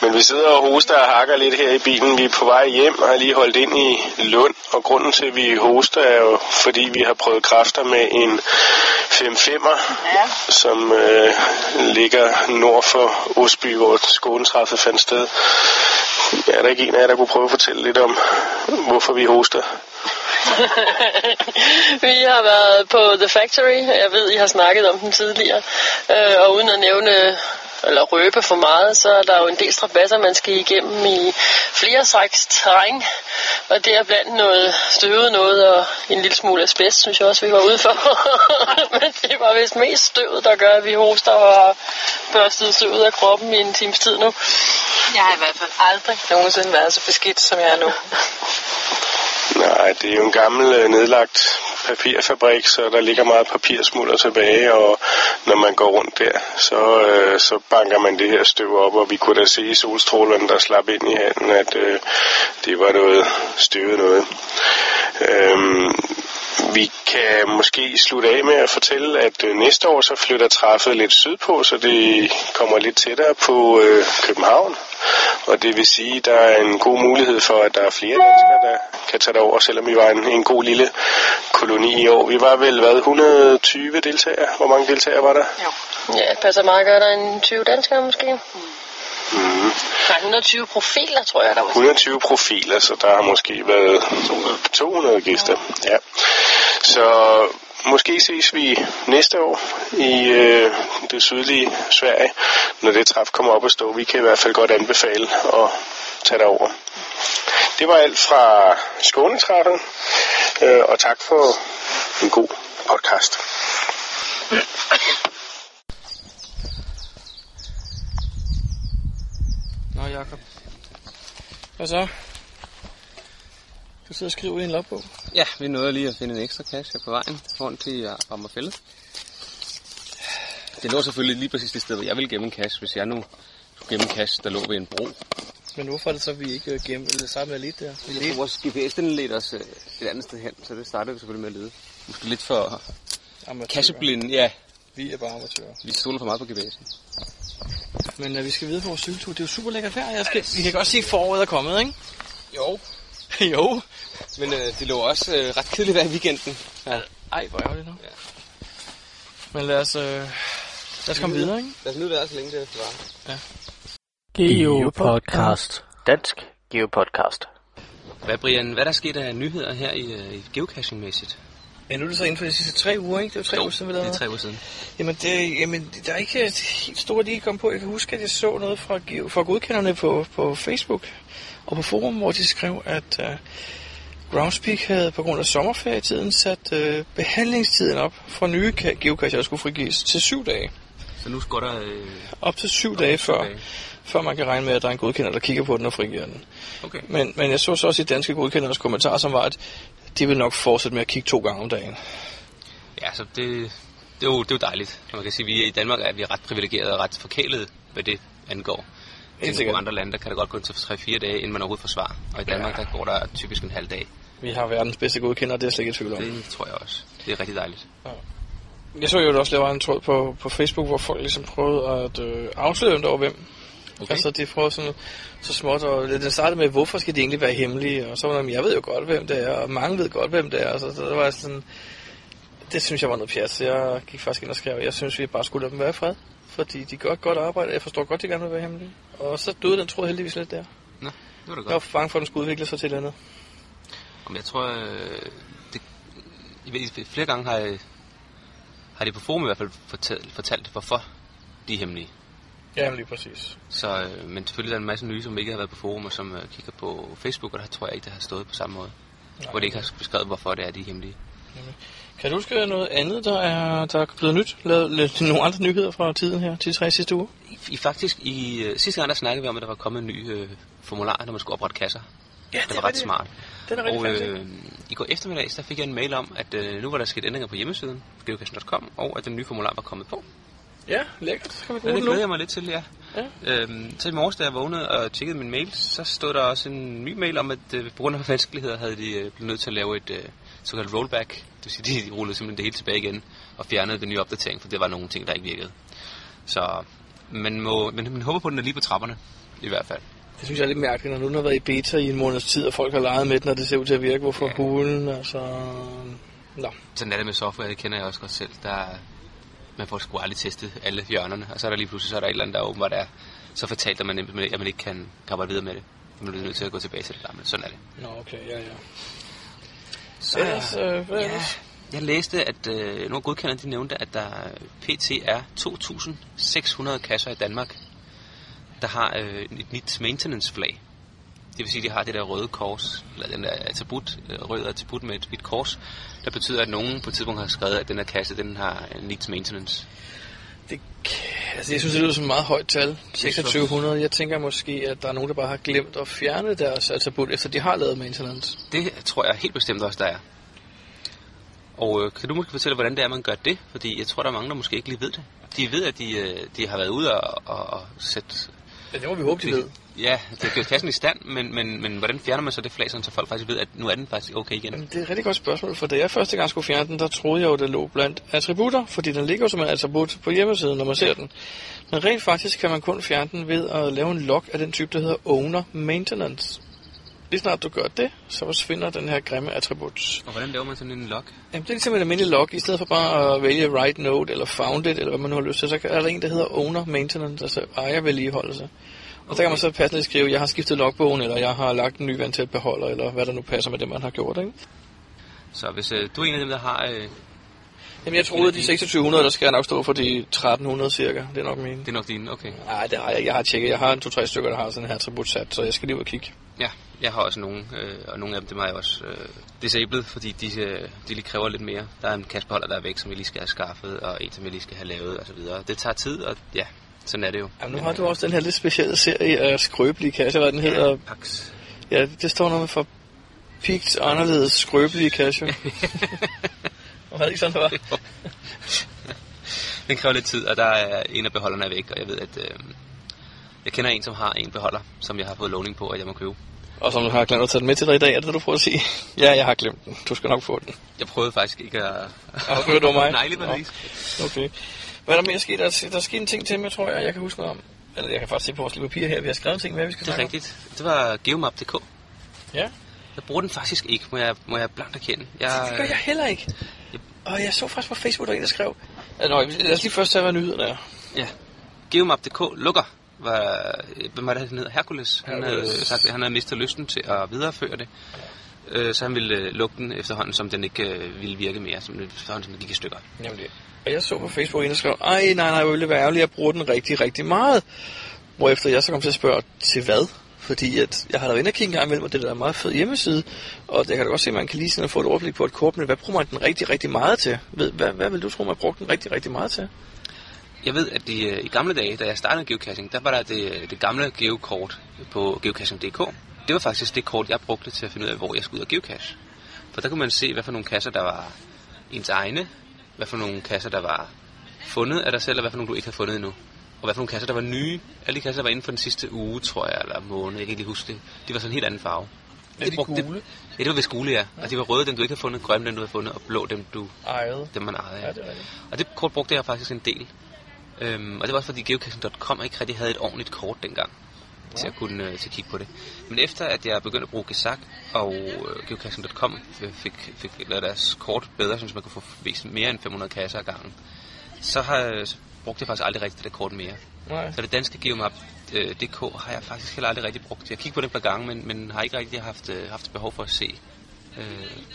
Men vi sidder og hoster og hakker lidt her i bilen. Vi er på vej hjem og har lige holdt ind i Lund. Og grunden til, at vi hoster, er jo, fordi vi har prøvet kræfter med en 5-5'er, Ja. som øh, ligger nord for Osby, hvor skoletræffet fandt sted. Er der ikke en af jer, der kunne prøve at fortælle lidt om, hvorfor vi hoster? vi har været på The Factory. Jeg ved, I har snakket om den tidligere. Øh, og uden at nævne eller røbe for meget, så er der jo en del strabasser, man skal igennem i flere slags terræn. Og det er blandt noget støvet noget og en lille smule asbest, synes jeg også, vi var ude for. Men det var vist mest støvet, der gør, at vi hoster og har børstet støvet af kroppen i en times tid nu. Jeg har i hvert fald aldrig nogensinde været så beskidt, som jeg er nu. Nej, det er jo en gammel øh, nedlagt papirfabrik, så der ligger meget papirsmulder tilbage, og når man går rundt der, så, øh, så banker man det her støv op, og vi kunne da se i solstrålerne, der slap ind i handen, at øh, det var noget støvet noget. Øhm, vi kan måske slutte af med at fortælle, at øh, næste år så flytter træffet lidt sydpå, så det kommer lidt tættere på øh, København. Og det vil sige, at der er en god mulighed for, at der er flere danskere, der kan tage derover, selvom vi var en, en god lille koloni i år. Vi var vel, hvad, 120 deltagere? Hvor mange deltagere var der? Ja, passer meget godt. Der er en 20 danskere måske. Mm. Nej, 120 profiler, tror jeg, der var. 120 profiler, så der har måske været 200 gæster. Ja. Så måske ses vi næste år i øh, det sydlige Sverige, når det træf kommer op at stå. Vi kan i hvert fald godt anbefale at tage derover. Det var alt fra Skånetræffet, øh, og tak for en god podcast. Nå, Jacob. Hvad så? Du sidder og skriver i en logbog. Ja, vi nåede lige at finde en ekstra her på vejen, foran til Rammerfælde. Det lå selvfølgelig lige præcis det sted, hvor jeg ville gemme en cache, hvis jeg nu skulle gemme en cache, der lå ved en bro. Men hvorfor er det så, vi ikke øh, gemme, eller sammen med lidt der? Vi lidt. vores GPS den ledte os øh, et andet sted hen, så det startede vi selvfølgelig med at lede. Måske lidt for Amatører. kasseblinde, ja. Vi er bare amatører. Vi stoler for meget på GPS'en. Men uh, vi skal videre på vores cykeltur. Det er jo super lækkert vejr. Jeg skal, vi kan godt se, at foråret er kommet, ikke? Jo, jo. men øh, det lå også øh, ret kedeligt vejr i weekenden. Ja. Ej, hvor ærgerligt nu. Ja. Men lad os, øh, lad os komme videre, ikke? Lad os nyde vejret, så længe det varer. Geopodcast. Dansk Geopodcast. Hvad, Brian, hvad er der sket af nyheder her i, øh, i geocaching-mæssigt? Ja, nu er det så inden for de sidste tre uger, ikke? Det er jo tre Jo, uger siden, vi det lavede er tre uger siden. Jamen, det, jamen, der er ikke helt store, de komme på. Jeg kan huske, at jeg så noget fra, fra godkenderne på, på Facebook og på forum, hvor de skrev, at uh, Groundspeak havde på grund af sommerferietiden sat uh, behandlingstiden op for nye geocacher, der skulle frigives til syv dage. Så nu går der... Øh, Op til syv dage før, dage. før man kan regne med, at der er en godkender, der kigger på den og frigiver den. Okay. Men, men jeg så så også i danske godkenderes kommentar, som var, at de vil nok fortsætte med at kigge to gange om dagen. Ja, så det, det, er jo, det er jo dejligt. Man kan sige, at vi, i Danmark er vi ret privilegerede og ret forkælet, hvad det angår. Helt I sikkert. andre lande, der kan det godt gå til 3-4 dage, inden man overhovedet får svar. Og i Danmark, der går der typisk en halv dag. Vi har verdens bedste godkender, det er jeg slet ikke i tvivl om. Det tror jeg også. Det er rigtig dejligt. Jeg så jo også laver en tråd på, på Facebook, hvor folk ligesom prøvede at øh, afsløre dem over hvem. Okay. Altså, de prøvede sådan så småt, og den startede med, hvorfor skal de egentlig være hemmelige? Og så var der, jeg ved jo godt, hvem det er, og mange ved godt, hvem det er. Så, så der var sådan, det synes jeg var noget pjat, så jeg gik faktisk ind og skrev, jeg synes, vi bare skulle lade dem være i fred. Fordi de gør et godt arbejde, jeg forstår godt, de gerne vil være hemmelige. Og så døde den tråd heldigvis lidt der. Nå, det var da Jeg var godt. bange for, at den skulle udvikle sig til et andet. Om jeg tror, øh, det, ved, flere gange har, jeg, har de på forum i hvert fald fortalt, fortalt hvorfor de er hemmelige. Ja, lige præcis. Så, øh, men selvfølgelig er der en masse nye, som ikke har været på forum, og som øh, kigger på Facebook, og der tror jeg ikke, det har stået på samme måde. Nej, hvor de ikke har beskrevet, hvorfor det er, de er hemmelige. Kan du huske noget andet, der er, der er blevet nyt? Lavet lidt, nogle andre nyheder fra tiden her, til tre sidste uger? I, i faktisk, i øh, sidste gang der snakkede vi om, at der var kommet en ny øh, formular, når man skulle oprette kasser. Ja, Det var ret smart. Den er Og øh, i går eftermiddag, der fik jeg en mail om, at øh, nu var der sket ændringer på hjemmesiden, geocaching.com, og at den nye formular var kommet på. Ja, lækkert. Så kan vi Ja, bruge det den nu. glæder jeg mig lidt til, ja. Ja. Øhm, så i morges, da jeg vågnede og tjekkede min mail, så stod der også en ny mail om, at øh, på grund af vanskeligheder havde de øh, blevet nødt til at lave et øh, såkaldt rollback. Det vil sige, de rullede simpelthen det hele tilbage igen og fjernede den nye opdatering, for det var nogle ting, der ikke virkede. Så man, må, men man håber på, at den er lige på trapperne, i hvert fald. Det synes jeg er lidt mærkeligt, når nu den har været i beta i en måneds tid, og folk har leget med den, og det ser ud til at virke. Hvorfor Ja. ja. hulen? Altså... Nå. Sådan er det med software, det kender jeg også godt selv. Der, er- man får sgu aldrig testet alle hjørnerne, og så er der lige pludselig så er der et eller andet, der åbenbart er så fatalt, at man, at man ikke kan arbejde videre med det. Man bliver nødt til at gå tilbage til det men sådan er det. Nå, okay, ja, ja. Så, Ellers, øh, hvad ja, jeg læste, at øh, nogle af godkenderne de nævnte, at der pt. er 2.600 kasser i Danmark, der har øh, et nyt maintenance flag. Det vil sige, at de har det der røde kors, eller den der attribut, øh, røde attribut med et, et kors, der betyder, at nogen på et tidspunkt har skrevet, at den her kasse, den har øh, needs maintenance. Det, altså, jeg synes, det lyder som et meget højt tal. synes 2600. Jeg tænker måske, at der er nogen, der bare har glemt at fjerne deres attribut, efter de har lavet maintenance. Det tror jeg helt bestemt også, der er. Og øh, kan du måske fortælle, hvordan det er, man gør det? Fordi jeg tror, der er mange, der måske ikke lige ved det. De ved, at de, øh, de har været ude og, og, og sætte... Ja, det må vi håbe, de ved. Ja, det har gjort kassen i stand, men, men, men hvordan fjerner man så det flag, så folk faktisk ved, at nu er den faktisk okay igen? Det er et rigtig godt spørgsmål, for da jeg første gang skulle fjerne den, der troede jeg jo, det lå blandt attributter, fordi den ligger som en attribut på hjemmesiden, når man ser den. Men rent faktisk kan man kun fjerne den ved at lave en log af den type, der hedder Owner Maintenance. Lige snart du gør det, så forsvinder den her grimme attribut. Og hvordan laver man sådan en log? Jamen, det er ligesom en almindelig log. I stedet for bare at vælge write note eller found it, eller hvad man nu har lyst til, så er der en, der hedder owner maintenance, altså ejer vedligeholdelse. Og så kan man så passende skrive, jeg har skiftet logbogen, eller jeg har lagt en ny vandtæt beholder, eller hvad der nu passer med det, man har gjort, ikke? Så hvis øh, du er en af dem, der har... Øh, Jamen, jeg troede, at de 2600, der skal jeg nok stå for de 1300 cirka. Det er nok min. det er nok din, okay. Nej, det har jeg. Jeg har tjekket. Jeg har en to-tre stykker, der har sådan her attribut sat, så jeg skal lige ud og kigge. Ja, jeg har også nogle, øh, og nogle af dem, dem har jeg også øh, disabled, fordi de, øh, de lige kræver lidt mere. Der er en kassebeholder, der er væk, som vi lige skal have skaffet, og en, som vi lige skal have lavet, og så videre. Det tager tid, og ja, sådan er det jo. Jamen, nu har du også den her lidt specielle serie af skrøbelige kasser, hvad den hedder. Pax. Ja, det står noget for pigt anderledes skrøbelige kasser. Var det ikke sådan, det var? Den kræver lidt tid, og der er en af beholderne er væk, og jeg ved, at øh, jeg kender en, som har en beholder, som jeg har fået lovning på, at jeg må købe. Og som du har glemt at tage den med til dig i dag, er det det, du prøver at sige? ja, jeg har glemt den. Du skal nok få den. Jeg prøvede faktisk ikke at... Okay, det var mig. Nej, lige præcis. Okay. Hvad er der mere sket? Der, er- der er sket en ting til mig, tror jeg, jeg kan huske noget om. Eller jeg kan faktisk se på vores lille papir her, vi har skrevet ting med, vi skal Det er rigtigt. Det var geomap.dk. Ja. Jeg bruger den faktisk ikke, må jeg, må jeg blankt erkende. Jeg, Det gør jeg heller ikke. Og jeg så faktisk på Facebook, der en, der skrev... Nå, lad os lige først tage, hvad nyhederne er. Ja. Geomap.dk lukker. Var, hvem var det, han hed? Hercules. Han Hercules. havde sagt, at han havde mistet lysten til at videreføre det. Øh, Så han ville øh, lukke den efterhånden, som den ikke øh, ville virke mere, som den efterhånden som den gik i stykker. Jamen det. Og jeg så på Facebook en, der skrev, ej, nej, nej, hvor ville det være ærgerligt, jeg bruger den rigtig, rigtig meget. Hvorefter jeg så kom til at spørge, til hvad? Fordi at jeg har da været inde og kigge en gang imellem, og det er da en meget fed hjemmeside. Og jeg kan da godt se, at man kan lige sådan få et overblik på et kort, men hvad bruger man den rigtig, rigtig meget til? Ved, hvad, hvad vil du tro, man brugte den rigtig, rigtig meget til? Jeg ved, at i, øh, i gamle dage, da jeg startede geocaching, der var der det, det gamle geokort på geocaching.dk. Det var faktisk det kort, jeg brugte til at finde ud af, hvor jeg skulle ud og geocache. For der kunne man se, hvad for nogle kasser, der var ens egne, hvad for nogle kasser, der var fundet af dig selv, og hvad for nogle, du ikke havde fundet endnu. Og hvad for nogle kasser, der var nye. Alle de kasser, der var inden for den sidste uge, tror jeg, eller måned, jeg kan ikke lige huske det. De var sådan en helt anden farve. Er de brugte- gule? Ja, det var vist gule, ja. Og de var røde, dem du ikke havde fundet, grønne, dem du havde fundet, og blå, dem, du, Ejede. dem man ejede. Ja, det er rigtigt. Og det kort brugte jeg faktisk en del. Øhm, og det var også fordi geocaching.com ikke rigtig havde et ordentligt kort dengang til at kunne øh, til at kigge på det. Men efter at jeg begyndte at bruge Gesak og øh, geocaching.com øh, fik, fik lavet deres kort bedre, så man kunne få vist mere end 500 kasser ad gangen, så, har, jeg- så brugte jeg faktisk aldrig rigtig det kort mere. Nej. Så det danske Geomap øh, DK har jeg faktisk heller aldrig rigtig brugt. Jeg kigger på det et par gange, men, men har ikke rigtig haft, øh, haft behov for at se øh,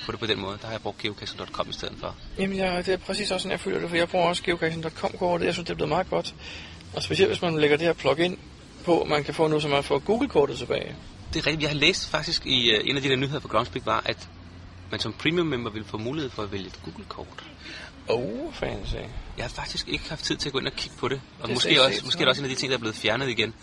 på det på den måde. Der har jeg brugt geocaching.com i stedet for. Jamen, jeg, det er præcis også sådan, jeg føler det, for jeg bruger også geocaching.com-kortet. Jeg synes, det er blevet meget godt. Og specielt, hvis man lægger det her plugin på, man kan få nu, så man får Google-kortet tilbage. Det er rigtigt. Jeg har læst faktisk i uh, en af de der nyheder på Groundspeak var, at man som premium member ville få mulighed for at vælge et Google-kort. Oh, fancy. Jeg har faktisk ikke haft tid til at gå ind og kigge på det. Og Det måske, ser også, måske er det også en af de ting, der er blevet fjernet igen.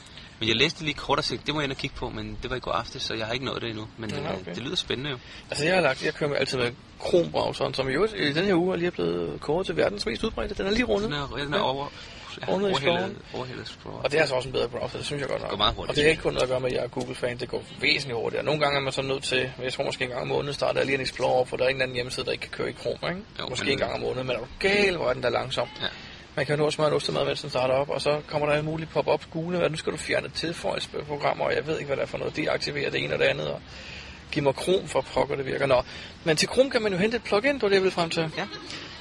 Men jeg læste lige kort og tænkte, det må jeg ind og kigge på, men det var i går aftes, så jeg har ikke nået det endnu. Men Ja, okay. okay. det lyder spændende jo. Altså, jeg har lagt, jeg kører med, altid med Chrome-browseren, som i øvrigt i den her uge er lige blevet kåret til verdens mest udbredte. Den er lige rundet. Den er, den er over, i overhældet, Explorer. Og det er altså også en bedre browser, det synes jeg godt nok. Det går meget hurtigt. Og det er ikke kun noget at gøre med, at jeg er Google-fan, det går væsentligt hurtigere. Nogle gange er man så nødt til, jeg tror måske en gang om måneden, starter jeg lige en Explorer op, for der er ingen anden hjemmeside, der ikke kan køre i Chrome, ikke? Jo, måske men- en gang om måneden, men er du gal, hvor er den der langsom. Ja. Man kan jo nå at smøre en ostemad, mens den starter op, og så kommer der alle mulige pop-up gule, og nu skal du fjerne tilføjelsesprogrammer, og jeg ved ikke, hvad det er for noget. Deaktivere det ene og det andet, og give mig Chrome for pokker, det virker. Nå, men til Chrome kan man jo hente et plugin, det var det, jeg ville frem til. Ja.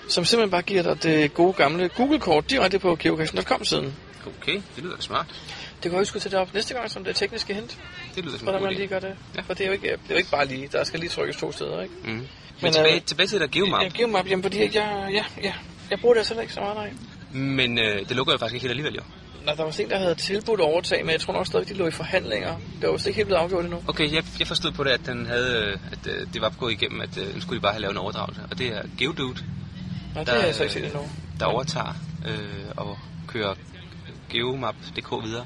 Som simpelthen bare giver dig det gode gamle Google-kort direkte på geocaching.com-siden. Okay, det lyder smart. Det kan jeg huske til det op næste gang, som det er tekniske hint. Det lyder som Hvordan man lige gør det. Ja. Ja. For det er, jo ikke, det er jo ikke bare lige, der skal lige trykkes to steder, ikke? Mm. Men, Men, tilbage, øh, tilbage til der Geomap. Ja, Geomap, jamen fordi jeg, ja, ja, jeg bruger det altså ikke så meget, nej. Men øh, det lukker jo faktisk ikke helt alligevel jo. Nå, der var en, der havde tilbudt overtag, men jeg tror nok stadig, de lå i forhandlinger. Det var vist ikke helt blevet afgjort endnu. Okay, jeg, jeg forstod på det, at, den havde, øh, at øh, det var gået igennem, at øh, nu skulle de bare have lavet en overdragelse. Og det er Geodude, Nå, det Der har jeg er- så ikke set endnu. der overtager øh, og kører Geomap.dk videre.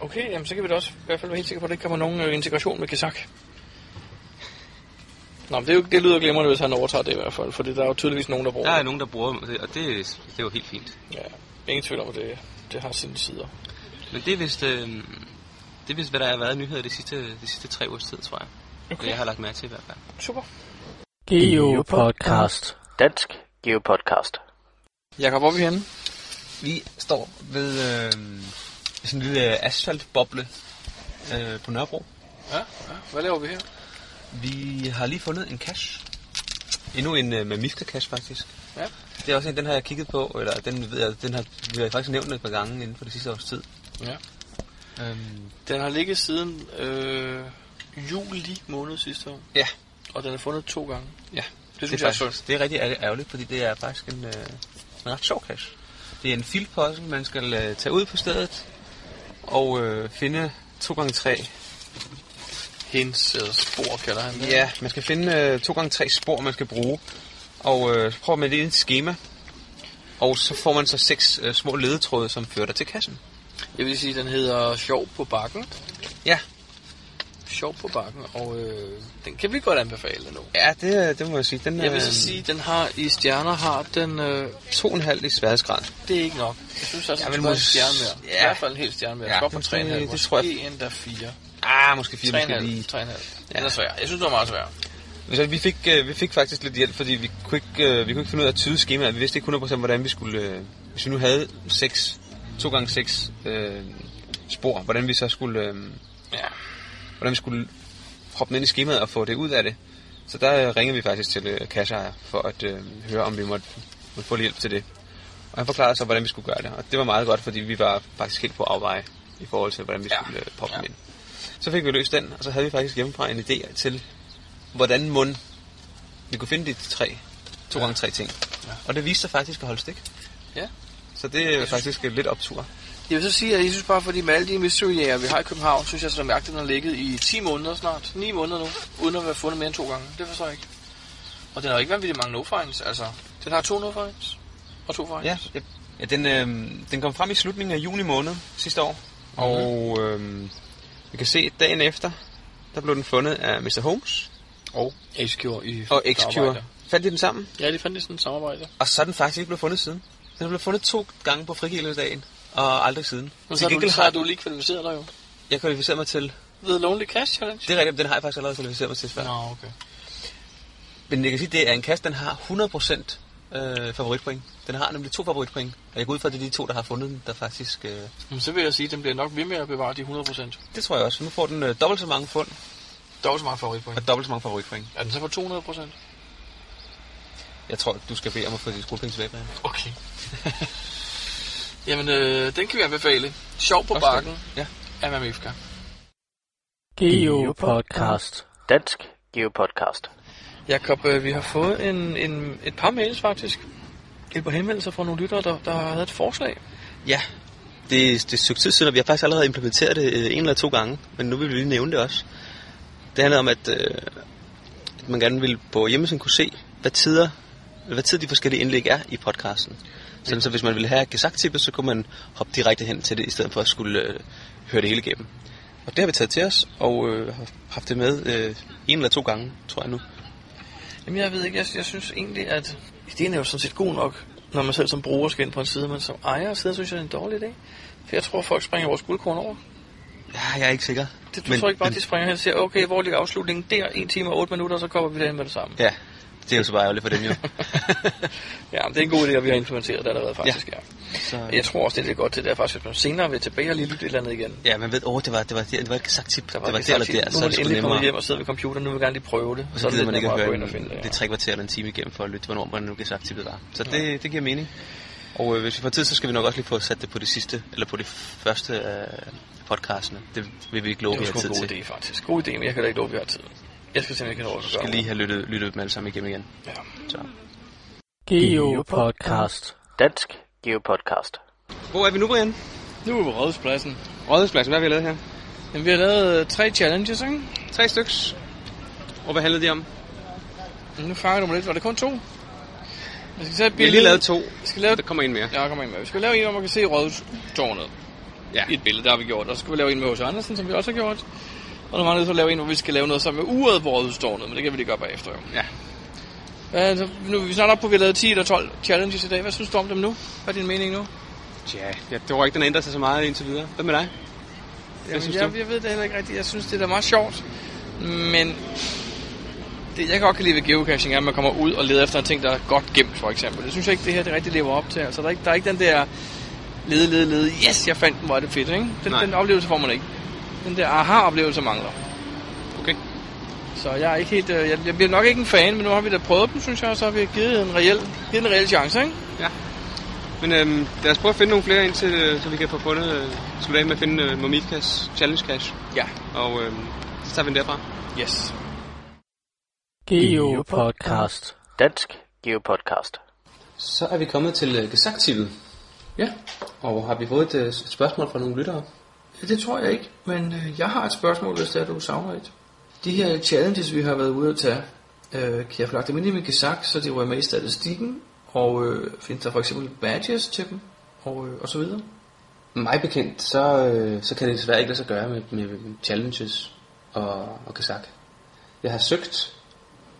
Okay, jamen så kan vi da også i hvert fald være helt sikre på, at der ikke kommer nogen øh, integration med Kazak. Nå, men det, er jo, det lyder glimrende, hvis han overtager det i hvert fald, for der er jo tydeligvis nogen, der bruger Der er det. nogen, der bruger det, og det, det er jo helt fint. Ja, ingen tvivl om, at det, det har sine sider. Men det er vist, øh, det er vist hvad der har været nyheder de sidste, de sidste tre ugers tid, tror jeg. Okay. Okay. Jeg har lagt mærke til i hvert fald. Super. Geopodcast. Dansk Geopodcast. Jakob, hvor er vi henne? Vi står ved øh, sådan en lille asfaltboble øh, på Nørrebro. Ja, ja. Hvad laver vi her? Vi har lige fundet en cache. Endnu en øh, med Mifka cache faktisk. Ja. Det er også en, den har jeg kigget på, eller den ved jeg, den har vi har faktisk nævnt et par gange inden for det sidste års tid. Ja. Øhm, Den har ligget siden øh, juli måned sidste år. Ja. Og den er fundet to gange. ja, Det synes det jeg er, er faktisk, synd. det er rigtig ærger- ærgerligt, fordi det er faktisk en, øh, en ret sjov cache. Det er en field puzzle, man skal øh, tage ud på stedet og øh, finde 2x3 Hens eller spor, kalder han det. Ja, man skal finde øh, to gange tre spor, man skal bruge. Og øh, så prøver man det i et schema. Og så får man så seks øh, små ledetråde, som fører dig til kassen. Jeg vil sige, den hedder Sjov på bakken. Ja. Sjov på bakken, og øh, den kan vi godt anbefale nu. Ja, det, det må jeg sige. Den, Jeg vil så øh, sige, den har i stjerner har den... Øh, to og en halv i sværhedsgrad. det er ikke nok. Jeg synes også, at den en stjerne mere. ja. I hvert fald en hel stjerne mere. Ja, op på det- 3,5. det Måske tror jeg- endda 4. Ah, måske fire, måske 3,5. lige. 3,5. Ja. Den er svær. Jeg synes, det var meget svær. Så vi fik, øh, vi fik faktisk lidt hjælp, fordi vi kunne ikke, øh, vi kunne ikke finde ud af at tyde skemaet. Vi vidste ikke 100% hvordan vi skulle... Øh, hvis vi nu havde 6, 2 gange 6 øh, spor, hvordan vi så skulle... Øh, Ja. Hvordan vi skulle hoppe ind i skemaet og få det ud af det. Så der øh, ringede vi faktisk til øh, kasseejer for at øh, høre, om vi måtte, måtte få lidt hjælp til det. Og han forklarede så, hvordan vi skulle gøre det. Og det var meget godt, fordi vi var faktisk helt på afveje i forhold til, hvordan vi Ja. skulle øh, poppe Ja. ind. Så fik vi løst den, og så havde vi faktisk hjemmefra en idé til, hvordan mund vi kunne finde de tre, to gange tre ting. Ja. Og det viste sig faktisk at holde stik. Ja. Så det er faktisk lidt optur. Jeg vil så sige, at jeg synes bare, fordi med alle de mystery vi har i København, synes jeg, at den har ligget i 10 måneder snart. 9 måneder nu, uden at være fundet mere end to gange. Det forstår jeg ikke. Og den har ikke vanvittigt mange no-finds. Altså, den har to no-finds og to finds. Ja, ja, ja den, øh, den kom frem i slutningen af juni måned sidste år. Mhm. Og øh, vi kan se, at dagen efter, der blev den fundet af Mr. Holmes Og X-Cure i og X-Cure. samarbejde. Fandt de den sammen? Ja, de fandt i sådan et samarbejde. Og så er den faktisk ikke blevet fundet siden. Den blevet fundet to gange på frigivelsesdagen, og aldrig siden. Men så, er du, så har du lige kvalificeret dig jo. jeg kvalificeret mig til... The Lonely Cash Challenge. Det er rigtigt, den har jeg faktisk allerede kvalificeret mig til før. Nå, okay. Men jeg kan sige, det er en kast, den har 100% øh, favoritpoint. Den har nemlig to favoritpoint. Og jeg går ud fra, at det er de to, der har fundet den, der faktisk... Øh, Men så vil jeg sige, at den bliver nok ved med at bevare de 100%. det tror jeg også. Nu får den øh, dobbelt så mange fund Dobbelt så mange favoritpoint. og dobbelt så mange favoritpoint. Er den så på 200%? Jeg tror, du skal bede om at få de skolepenge tilbage, Brian. Okay. Jamen, øh, den kan vi anbefale. Sjov på Også bakken Ja. af Mamifka. Geopodcast. Dansk Geopodcast. Jakob, øh, vi har fået en, en, et par mails faktisk. Et par henvendelser fra nogle lyttere, der, der havde et forslag. Ja, det, er- det er og vi har faktisk allerede implementeret det øh, en eller to gange, men nu vil vi lige nævne det også. Det handler om, at, øh, at man gerne vil på hjemmesiden kunne se, hvad tider, hvad tid de forskellige indlæg er i podcasten. Sådan, så hvis man ville have gesagt så kunne man hoppe direkte hen til det, i stedet for at skulle øh, høre det hele igennem. Og det har vi taget til os, og øh, har haft det med øh, en eller to gange, tror jeg nu. Jamen, jeg ved ikke, jeg, jeg synes egentlig, at ideen er jo sådan set god nok, når man selv som bruger skal ind på en side, men som ejer af siden, synes jeg, det er en dårlig idé. For jeg tror, folk springer vores guldkorn over. Ja, jeg er ikke sikker. Det, du men, tror ikke bare, de springer hen og siger, okay, hvor ligger afslutningen der? 1 time og 8 minutter, og så kommer vi derhen med det samme. Ja, det er jo så bare ærgerligt for dem jo. Ja, men det er en god idé, at vi har implementeret det allerede faktisk, ja. så, Jeg tror også, det er godt til det er faktisk, hvis man senere vil tilbage og lige lytte et eller andet igen. Ja, man ved, åh, det var, det var, det var et sagt tip. Der det var ikke det eller der, nu så er er det det sgu nemmere. hjem og sidder ved computeren, nu vil vi gerne lige prøve det. Og så gider er man det ikke at høre gå ind og en, finde det. det ja. tre kvarter eller en time igennem for at lytte, hvornår man nu kan sagt tippet var. Så det, det giver mening. Og øh, hvis vi får tid, så skal vi nok også lige få sat det på det sidste, eller på det første af podcastene. Det vil vi ikke love, Det vi er har tid en god til. idé, faktisk. God idé, men jeg kan da ikke love, vi har tid. Jeg skal simpelthen til at skal lige have lyttet, lyttet dem alle sammen igennem igen. Ja. Så. Geopodcast. Dansk Geopodcast. Hvor er vi nu, Brian? Nu er vi på Rådhuspladsen. Rådhuspladsen, hvad har vi lavet her? Jamen, vi har lavet øh, tre challenges, ikke? Tre styks. Og hvad handlede de om? Nu fanger du mig lidt. Var det kun to? Vi skal tage et Vi har billede. lige lavet to. Vi skal lave... Der kommer en mere. Ja, kom ind med. Vi skal lave en, hvor man kan se Rådhustårnet. Ja. I et billede, der har vi gjort. Og så skal vi lave en med H.C. Andersen, som vi også har gjort. Og nu mangler vi så at lave en, hvor vi skal lave noget sammen med uret på Rådhustårnet. Men det kan vi lige gøre bagefter, jo. Ja. Ja, så nu er vi snart oppe på, at vi har lavet 10 eller 12 challenges i dag. Hvad synes du om dem nu? Hvad er din mening nu? Tja, jeg tror ikke, den ændrer sig så meget indtil videre. Hvad med dig? Jamen, synes jeg, du? jeg ved det heller ikke rigtigt. Jeg synes, det er da meget sjovt. Men det, jeg godt kan lide ved geocaching, er, at man kommer ud og leder efter en ting, der er godt gemt, for eksempel. Det synes jeg ikke, det her det rigtig lever op til. Altså, der er ikke, der er ikke den der lede, lede, lede. Yes, jeg fandt den, hvor er det fedt, ikke? Den, Nej. den oplevelse får man ikke. Den der aha-oplevelse mangler. Okay. Så jeg er ikke helt... øh, Jeg, jeg bliver nok ikke en fan, men nu har vi da prøvet dem, synes jeg, og så har vi givet en reel, givet en reel chance, ikke? Men øhm, lad os prøve at finde nogle flere ind til, øh, så vi kan få fundet, øh, slutte af med at finde øh, Momifkas Challenge Cash. Ja. Og øhm, så tager vi den derfra. Yes. Geopodcast. Dansk Geopodcast. Så er vi kommet til øh, gesagtivet. Ja. Og har vi fået et, øh, et spørgsmål fra nogle lyttere? Ja, det tror jeg ikke, men øh, jeg har et spørgsmål, hvis det er, du savner et. De her challenges, vi har været ude at tage, øh, kan jeg få lagt dem ind i min gesagt, så de var med i statistikken, og øh, findes der for eksempel badges til dem, og, øh, og så videre. Mig bekendt, så, øh, så kan det desværre ikke lade sig gøre med, med challenges. og, og gesagt. Jeg har søgt,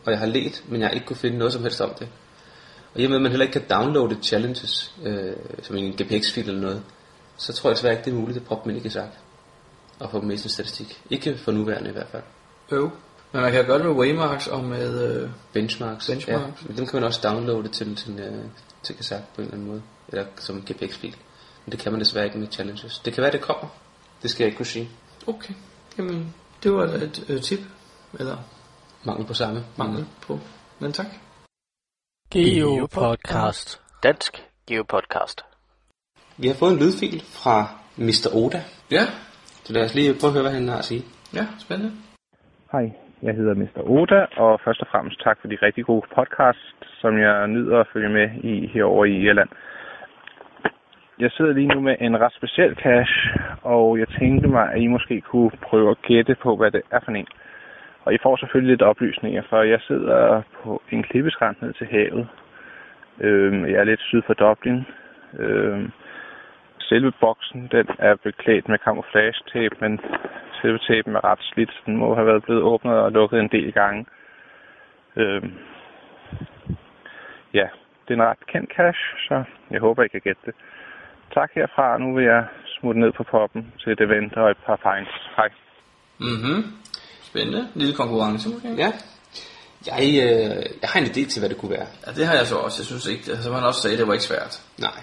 og jeg har let, men jeg har ikke kunne finde noget som helst om det. Og i og med, at man heller ikke kan downloade challenges, øh, som en GPX-fil eller noget, så tror jeg desværre ikke, det er muligt at proppe dem ind i Kazak. Og få dem med i sin statistik. Ikke for nuværende i hvert fald. Øv. Men man kan gøre det med waymarks og med... Øh, Benchmarks. Benchmarks. Ja, men dem kan man også downloade til, til, øh, til Kazak på en eller anden måde. Eller som en GPX-fil. Men det kan man desværre ikke med challenges. Det kan være, det kommer. Det skal jeg ikke kunne sige. okay. Jamen, det var da et øh, tip. Eller Mangel på samme. mangel på. Men tak. Geopodcast. Dansk Geopodcast. Vi har fået en lydfil fra Mr. Oda. Ja. Så lad os lige prøve at høre, hvad han har at sige. Ja, spændende. Hej, jeg hedder Mr. Oda, og først og fremmest tak for de rigtig gode podcast, som jeg nyder at følge med i herovre i Irland. Jeg sidder lige nu med en ret speciel cache, og jeg tænkte mig, at I måske kunne prøve at gætte på, hvad det er for en. Og I får selvfølgelig lidt oplysninger, for jeg sidder på en klippeskrant ned til havet. Øhm, jeg er lidt syd for Dublin. Øhm, selve boksen, den er beklædt med camouflage-tape, men selve tapen er ret slidt. Den må have været blevet åbnet og lukket en del gange. Øhm, ja, det er en ret kendt cache, så jeg håber, I kan gætte det. Tak herfra. Nu vil jeg smutte ned på poppen til et event og et par pints. Hej. Mhm. Spændende. Lille konkurrence måske. Ja. Jeg, øh, jeg har en idé til, hvad det kunne være. Ja, det har jeg så også. Jeg synes ikke, altså man også sagde, det var ikke svært. Nej.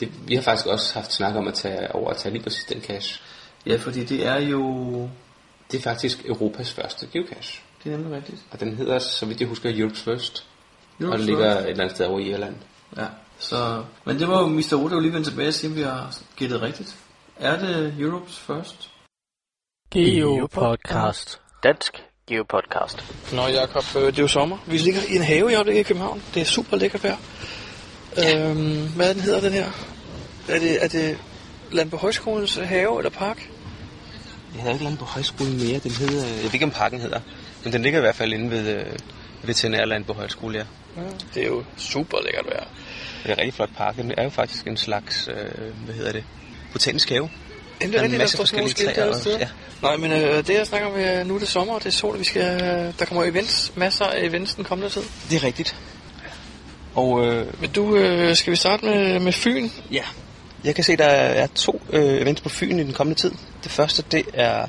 Det, vi har faktisk også haft snak om at tage over at tage lige præcis den cache. Ja, fordi det er jo... Det er faktisk Europas første geocache. Det er nemlig rigtigt. Og den hedder, så vidt jeg husker, Europe's First. Europe's og den ligger et eller andet sted over i Irland. Ja, så... Men det var jo Mr. Oda jo lige vendt tilbage og sige, om vi har gættet rigtigt. Er det Europe's First? Geopodcast. Dansk Geopodcast. Nå Jacob, øh, det er jo sommer. Vi ligger i en have i øjeblikket i København. Det er super lækkert vejr. Øhm, hvad den hedder den her? Er det, er det Landbo Højskolens have eller park? Jeg havde ikke landet på højskolen mere. Den hedder, jeg ved ikke, om parken hedder. Men den ligger i hvert fald inde ved øh, veterinærland på højskole, ja. Ja. Det er jo super lækkert vejr. Det er en rigtig flot park. Den er jo faktisk en slags, øh, hvad hedder det, botanisk have. Endelig Der er rigtigt, der står af små forskellige skilte alle steder. ja. Nej, men øh, det jeg snakker om, øh, nu er det sommer, og det er sol, vi skal, der kommer events, masser af events den kommende tid. Det er rigtigt. Og øh, Men du, øh, skal vi starte med, med Fyn? ja, jeg kan se, der er to øh, events på Fyn i den kommende tid. Det første, det er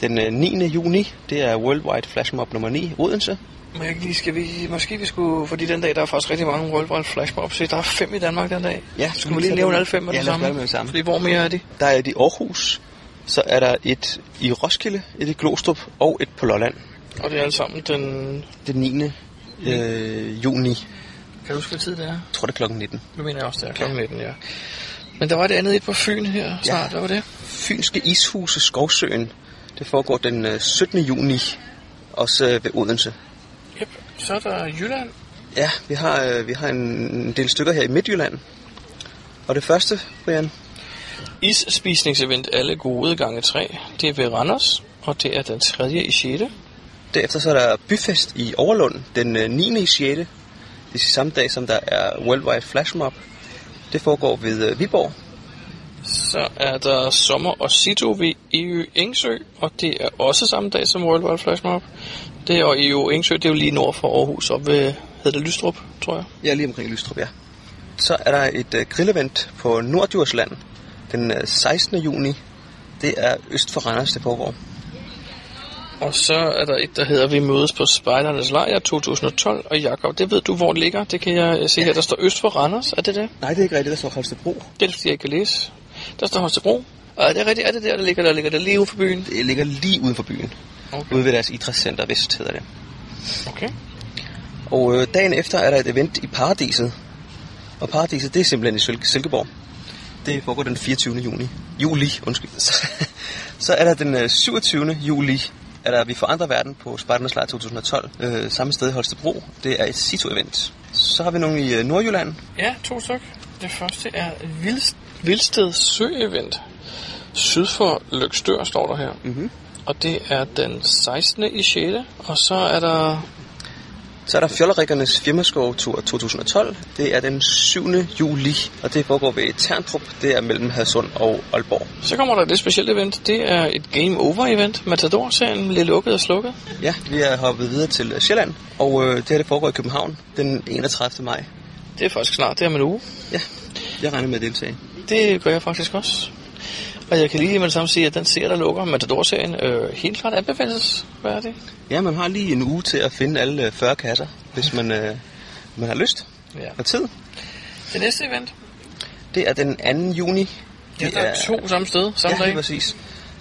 den øh, 9. juni. Det er Worldwide Flash Mob nummer 9, Odense. Men jeg lige, skal vi, måske vi skulle, fordi den dag, der er faktisk rigtig mange Worldwide Flashmobs, så der er fem i Danmark den dag. Ja, Skal vi lige nævne alle fem med ja, det samme? det med det samme. Fordi hvor mere er de? Der er et i Aarhus, så er der et i Roskilde, et i Glostrup og et på Lolland. Og det er alle sammen den... Den 9. Øh, juni. Kan du huske, hvad tid det er? Jeg tror, det er klokken 19. Det mener jeg også, det er klokken 19, ja. Men der var det andet et på Fyn her snart, hvad var det? Fynske Ishuse Skovsøen. Det foregår den øh, 17. juni, også øh, ved Odense. Yep. Så er der Jylland. Ja, vi har, øh, vi har en, en del stykker her i Midtjylland. Og det første, Brian, Isspisningsevent alle gode gange 3. Det er ved Randers, og det er den tredje i 6. derefter så er der byfest i Overlund den øh, 9. i 6. Det er samme dag, som der er Worldwide Flash Mob. Det foregår ved øh, Viborg. Så er der Sommer og Sito ved EU Engsø, og det er også samme dag som World Wide Flash Mob. Det er og EU Engsø, det er jo lige nord for Aarhus, op ved, hedder det Lystrup, tror jeg. Ja, lige omkring Lystrup, ja. Så er der et øh, grillevent på Norddjursland den øh, 16. juni. Det er øst for Randers, det foregår. Og så er der et, der hedder Vi mødes på Spejdernes Lejr 2012, og Jakob, det ved du, hvor det ligger. Det kan jeg se her, der står øst for Randers, er det det? Nej, det er ikke rigtigt, der står Holstebro. Det er det, jeg kan læse. Der står Holstebro. Og er det rigtigt? Er det der, der ligger der? Ligger det lige ude for byen? Det ligger lige uden for byen. Okay. Ude ved deres idrætscenter Vest hedder det. Okay. Og øh, dagen efter er der et event i Paradiset. Og Paradiset, det er simpelthen i Silke, Silkeborg. Det foregår den 24. juni. Juli, undskyld. Så, så er der den øh, 27. juli, er der Vi forandrer verden på Spartans Lejr 2012. Øh, samme sted i Holstebro. Det er et Cito-event. Så har vi nogle i øh, Nordjylland. Ja, to stykker. Det første er Vildst, Vildsted Sø-event. Syd for Lykstør står der her. Mhm. Og det er den 16. i 6. Og så er der Så er der Fjollerikkernes firmaskovtur 2012. Det er den 7. juli, og det foregår ved Terntrup. Det er mellem Hadsund og Aalborg. Så kommer der et lidt specielt event. Det er et Game Over event. Matador-serien bliver lukket og slukket. Ja, vi er hoppet videre til Sjælland, og øh, det her det foregår i København den 31. maj. Det er faktisk snart, det er om en uge. Ja, jeg regner med at deltage. Det gør jeg faktisk også. Og jeg kan lige med det samme sige, at den serie, der lukker, Matador-serien, øh, helt klart anbefales. Hvad er det? Ja, man har lige en uge til at finde alle øh, 40 kasser, hvis man, øh, man har lyst Ja. og tid. Det næste event, Det er den 2. juni. ja, Det der er to samme sted, samme ja, dag. præcis.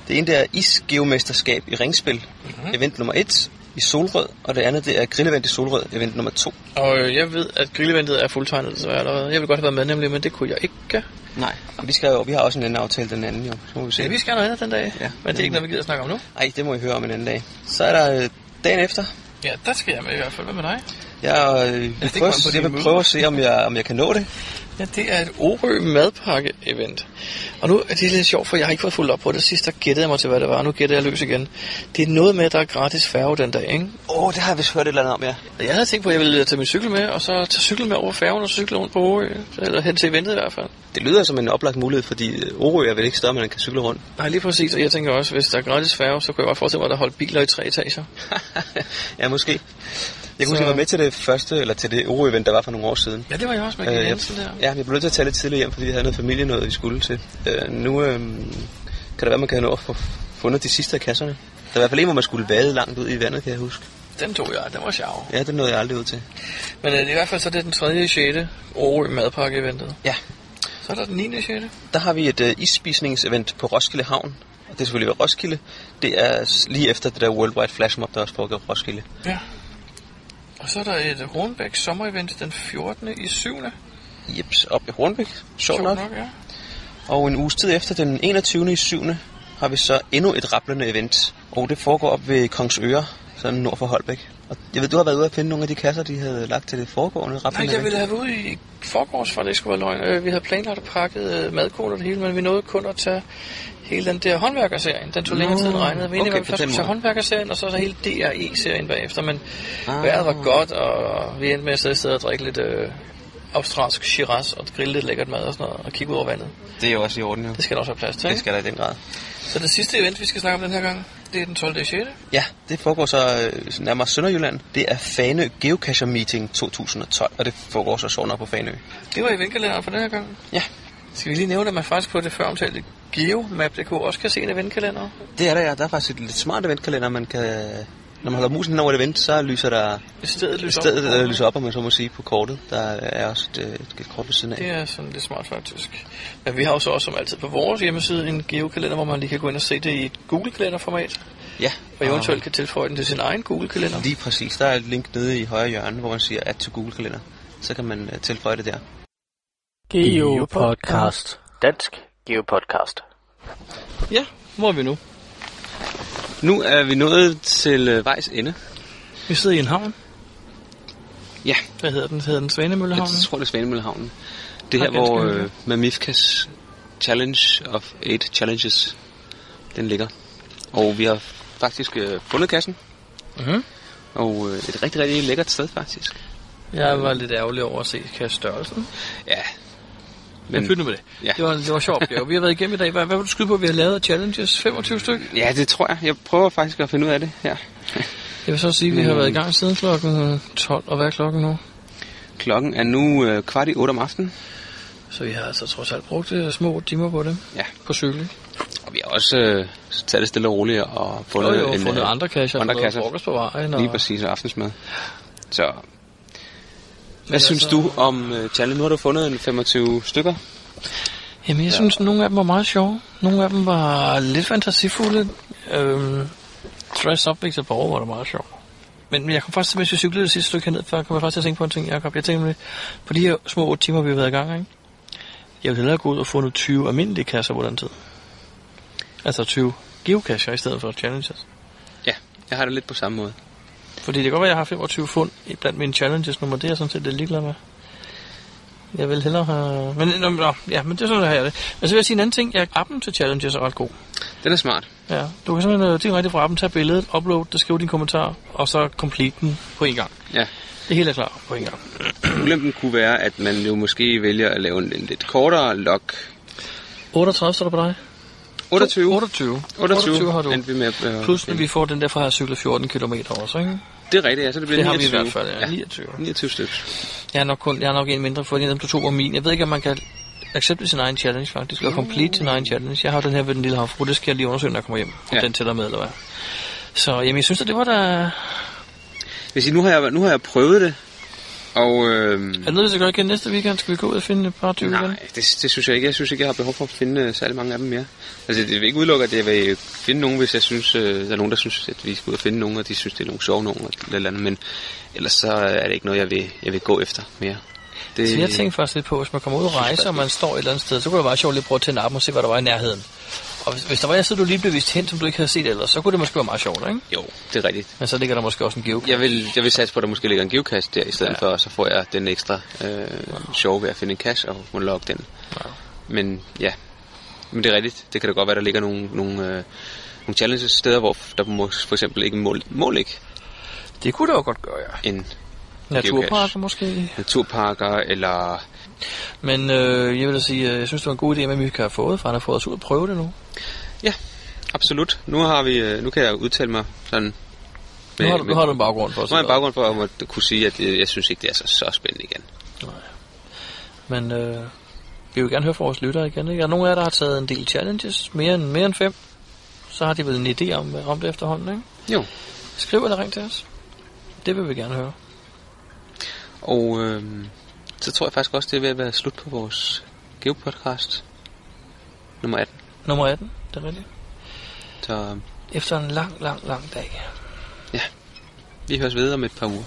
Det ene det er isgeomesterskab i ringspil, mm-hmm. event nummer 1 i Solrød, og det andet det er grillevent i Solrød, event nummer 2. Og øh, jeg ved, at grilleventet er fuldtegnet desværre allerede. Jeg ville godt have været med nemlig, men det kunne jeg ikke. Nej, og vi, skal jo, vi har også en anden aftale den anden jo, så må vi se. Ja, vi skal noget andet den dag, Ja. men det er ikke noget, vi gider snakke om nu. Ej, det må I høre om en anden dag. Så er der øh, dagen efter. Ja, der skal jeg med i hvert fald. Hvad med dig? Jeg, øh, vil, det prøve, kommer an på jeg vil prøve at se, om jeg, om jeg kan nå det. Ja, det er et Orø madpakke-event. Og nu er det lidt sjovt, for jeg har ikke fået fuldt op på det. Sidst der gættede jeg mig til, hvad det var. Nu gætter jeg løs igen. Det er noget med, at der er gratis færge den dag, ikke? Åh, oh, det har jeg vist hørt et eller andet om, ja. Og Jeg havde tænkt på, at jeg ville tage min cykel med, og så tage cyklen med over færgen og cykle rundt på Orø. Eller hen til eventet i hvert fald. Det lyder som en oplagt mulighed, fordi øh, Orø er vel ikke større, man kan cykle rundt. Nej, lige præcis. Og jeg tænker også, hvis der er gratis færge, så kunne jeg godt forestille mig, at der holdt biler i tre etager. ja, måske. Jeg kunne Så- huske, jeg var med til det første, eller til det Orø-event, der var for nogle år siden. Ja, det var jeg også med Øh, jeg, der. ja, jeg blev nødt til at tage lidt tidligere hjem, fordi vi havde noget familie, noget vi skulle til. Øh, nu øh, kan det være, man kan nå at få fundet de sidste af kasserne. Der er i hvert fald en, hvor man skulle vade langt ud i vandet, kan jeg huske. Den tog jeg. Den var sjov. Ja, det nåede jeg aldrig ud til. Men øh, det er i hvert fald så det er den 3. 6. Orø madpakke-eventet. Ja, Så er der den 9. 6. der har vi et øh, isspisningsevent på Roskilde Havn. Og det er selvfølgelig ved Roskilde. Det er lige efter det der Worldwide Flash Mob, der også foregår Roskilde. Ja. Og så er der et Hornbæk sommerevent den 14. i 7. Jeps, op i Hornbæk. Sjovt nok. nok, ja. Og en uges tid efter, den 21. i 7. har vi så endnu et rapplende event. Og det foregår op ved Kongsøre, sådan nord for Holbæk. Og jeg ved, du har været ude at finde nogle af de kasser, de havde lagt til det foregående Nej, rapplende jeg ville have været ude i forgårs, for det skulle være løgn. Øh, Vi havde planlagt at pakke øh, madkort og det hele, men vi nåede kun at tage hele den der håndværkerserien. Den tog længere tid end regnet. Vi okay, okay, på først tage håndværkerserien, og så, så hele DRE-serien bagefter. Men Ah. vejret var godt, og vi endte med at sidde, sidde og drikke lidt øh, australsk shiraz og grille lidt lækkert mad og sådan noget, og kigge ud over vandet. Det er jo også i orden, jo. Det skal der også være plads til. Det skal der i den grad. Så det sidste event, vi skal snakke om den her gang, det er den 12. 6. Ja, det foregår så øh, nærmere Sønderjylland. Det er Fanø Geocacher Meeting 2012, og det foregår så sådan på Fanø. Det var eventkalenderen for den her gang. Ja, Skal vi lige nævne, at man faktisk på det før omtalte GeoMap.dk også kan se en eventkalender? det er der, ja. Der er faktisk et lidt smart eventkalender, man kan... Når man holder musen over et event, så lyser der I stedet lyser stedet op. øh, lyser op, om man så må sige, på kortet. Der er også et, øh, et, kort ved siden af. Det er sådan lidt smart faktisk. Men vi har jo så også som altid på vores hjemmeside en geokalender, hvor man lige kan gå ind og se det i et Google-kalenderformat. Ja, Og eventuelt kan tilføje den til sin egen Google-kalender. Lige præcis. Der er et link nede i højre hjørne, hvor man siger add to Google Kalender. Så kan man uh, tilføje det der. Geopodcast. Dansk Geopodcast. Ja, hvor er vi nu? Nu er vi nået til øh, vejs ende. Vi sidder i en havn. Ja, Hvad hedder den? Hedder den jeg Svanemøllehavnen? tror, det er Svanemøllehavnen. Det Ja, her, hvor øh, Mamifkas Challenge of 8 Challenges, den ligger. Og vi har faktisk øh, fundet kassen. Mhm. Og øh, et rigtig, rigtig lækkert sted, faktisk. Jeg var lidt ærgerlig over at se kaststørrelsen. Ja. Men pyt med det. Ja. Det var, det var sjovt opgave. Vi har været igennem i dag. Hvad, hvad vil du skyde på, vi har lavet challenges? 25 stykker? Ja, det tror jeg. Jeg prøver faktisk at finde ud af det her. Jeg vil så sige, at vi har været i gang siden klokken 12. Og hvad er klokken nu? Klokken er nu øh, kvart i 8 om aftenen. Så vi har altså trods alt brugt øh, små timer på det. Ja. På cykel. Og vi har også øh, taget det stille og roligt og fundet, Og jo, en, fundet øh, andre kasser. andre kasser. på vejen. Og... Lige præcis, og aftensmad. Så, hvad synes du om uh, challenge? Nu har du fundet en 25 stykker. Jamen, jeg synes, at nogle af dem var meget sjove. Nogle af dem var lidt fantasifulde. Øhm, Dress Up Victor Borg var da meget sjov. Men men jeg kom faktisk til, mens vi cyklede det sidste stykke herned, før kom jeg faktisk til at tænke på en ting, Jacob. Jeg tænkte på de her små 8 timer, vi har været i gang, ikke? Jeg ville hellere gå ud og få nogle 20 almindelige kasser på den tid. Altså 20 geocacher i stedet for challenges. Ja, jeg har det lidt på samme måde. Fordi det kan godt være, at jeg har 25 fund i blandt mine challenges nummer. Det er jeg sådan set lidt ligeglad med. Jeg vil hellere have... Men, nå, nå, ja, men det er sådan, har det. Men så vil jeg sige en anden ting. Jeg, appen til challenges er ret god. Den er smart. Ja, du kan simpelthen øh, direkte fra appen tage billedet, uploade det, skrive din kommentar, og så complete den på en gang. Ja. Det hele er klar på en gang. Ulempen kunne være, at man jo måske vælger at lave en, en lidt kortere log. 38 står der på dig? 28. 28. 28, 28 har du. endte vi med øh, Plus, når vi får den der fra at have cyklet 14 km også, ikke? Det er rigtigt, ja, så det bliver Det har vi i 29. hvert fald, ja. 29. 29 stykker. Jeg er nok, kun, jeg er nok en mindre, for en af dem, du tog var min. Jeg ved ikke, om man kan accepte sin egen challenge, faktisk. Og complete sin egen challenge. Jeg har den her ved den lille havfru. Det skal jeg lige undersøge, når jeg kommer hjem. Om ja. den tæller med, eller hvad. Så jamen, jeg synes, at det var da... Hvis I, nu, har jeg, nu har jeg prøvet det, og... Øh, Er det noget, vi skal gøre igen næste weekend? Skal vi gå ud og finde et par dyr igen? nej, det, det, synes jeg ikke. Jeg synes ikke, jeg har behov for at finde øh, særlig mange af dem mere. Altså, det vil ikke udelukke, at jeg vil finde nogen, hvis jeg synes, øh, der er nogen, der synes, at vi skal ud og finde nogen, og de synes, det er nogle sjove nogen, eller, eller andet. Men ellers så er det ikke noget, jeg vil, jeg vil gå efter mere. Det, Så jeg tænkte faktisk lidt på, hvis man kommer ud og rejse, og man står et eller andet sted, så kunne det være sjovt lige at prøve at tænde appen og se, hvad der var i nærheden. Og hvis, hvis der var et sted, du lige blev vist hen, som du ikke havde set ellers, så kunne det måske være meget sjovt, ikke? Jo, det er rigtigt. Men så ligger der måske også en geocache. Jeg vil, jeg vil satse på, at der måske ligger en geocache der i stedet ja. For, og så får jeg den ekstra øh, sjov ved at finde en cache og må logge den. Ja. Men ja, men det er rigtigt. Det kan da godt være, der ligger nogle, nogle, øh, nogle challenges steder, hvor der må for eksempel ikke mål, mål ikke Det kunne det jo godt gøre, ja. en Naturparker måske. naturparker, eller Men øh, jeg vil da sige, øh, jeg synes, det var en god idé, at vi kan have fået, for han har fået os ud og prøve det nu. Ja, absolut. Nu har vi, øh, nu kan jeg udtale mig sådan. Nu har, du, nu har du en baggrund for nu har jeg en baggrund for at at kunne sige, at øh, jeg synes ikke, det er så, så spændende igen. noget. Men øh, vi vil gerne høre fra vores lyttere igen. Ikke? Er nogen af jer, der har taget en del challenges? Mere end, mere end fem? Så har de vel en idé om, om det efterhånden, ikke? Jo. Skriv eller ring til os. Det vil vi gerne høre. Og øh, så tror jeg faktisk også, det er ved at være slut på vores Geopodcast nummer 18. Nummer 18, det er rigtigt. Så Efter en lang, lang, lang dag. vi høres ved om et par uger.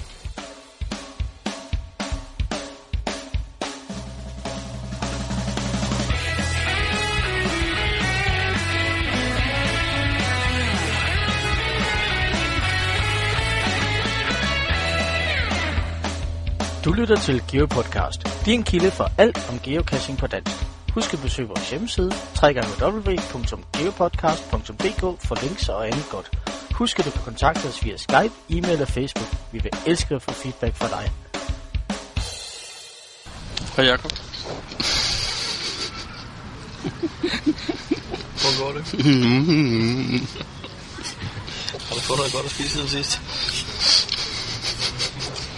Du lytter til GeoPodcast, din kilde for alt om geocaching på dansk. Husk at besøge vores hjemmeside, www.geopodcast.dk for links og andet godt. Husk at du kan kontakte os via Skype, e-mail og Facebook. Vi vil elske at få feedback fra dig. Hej Jacob. Hvor går det? har du fået noget godt at spise siden sidst?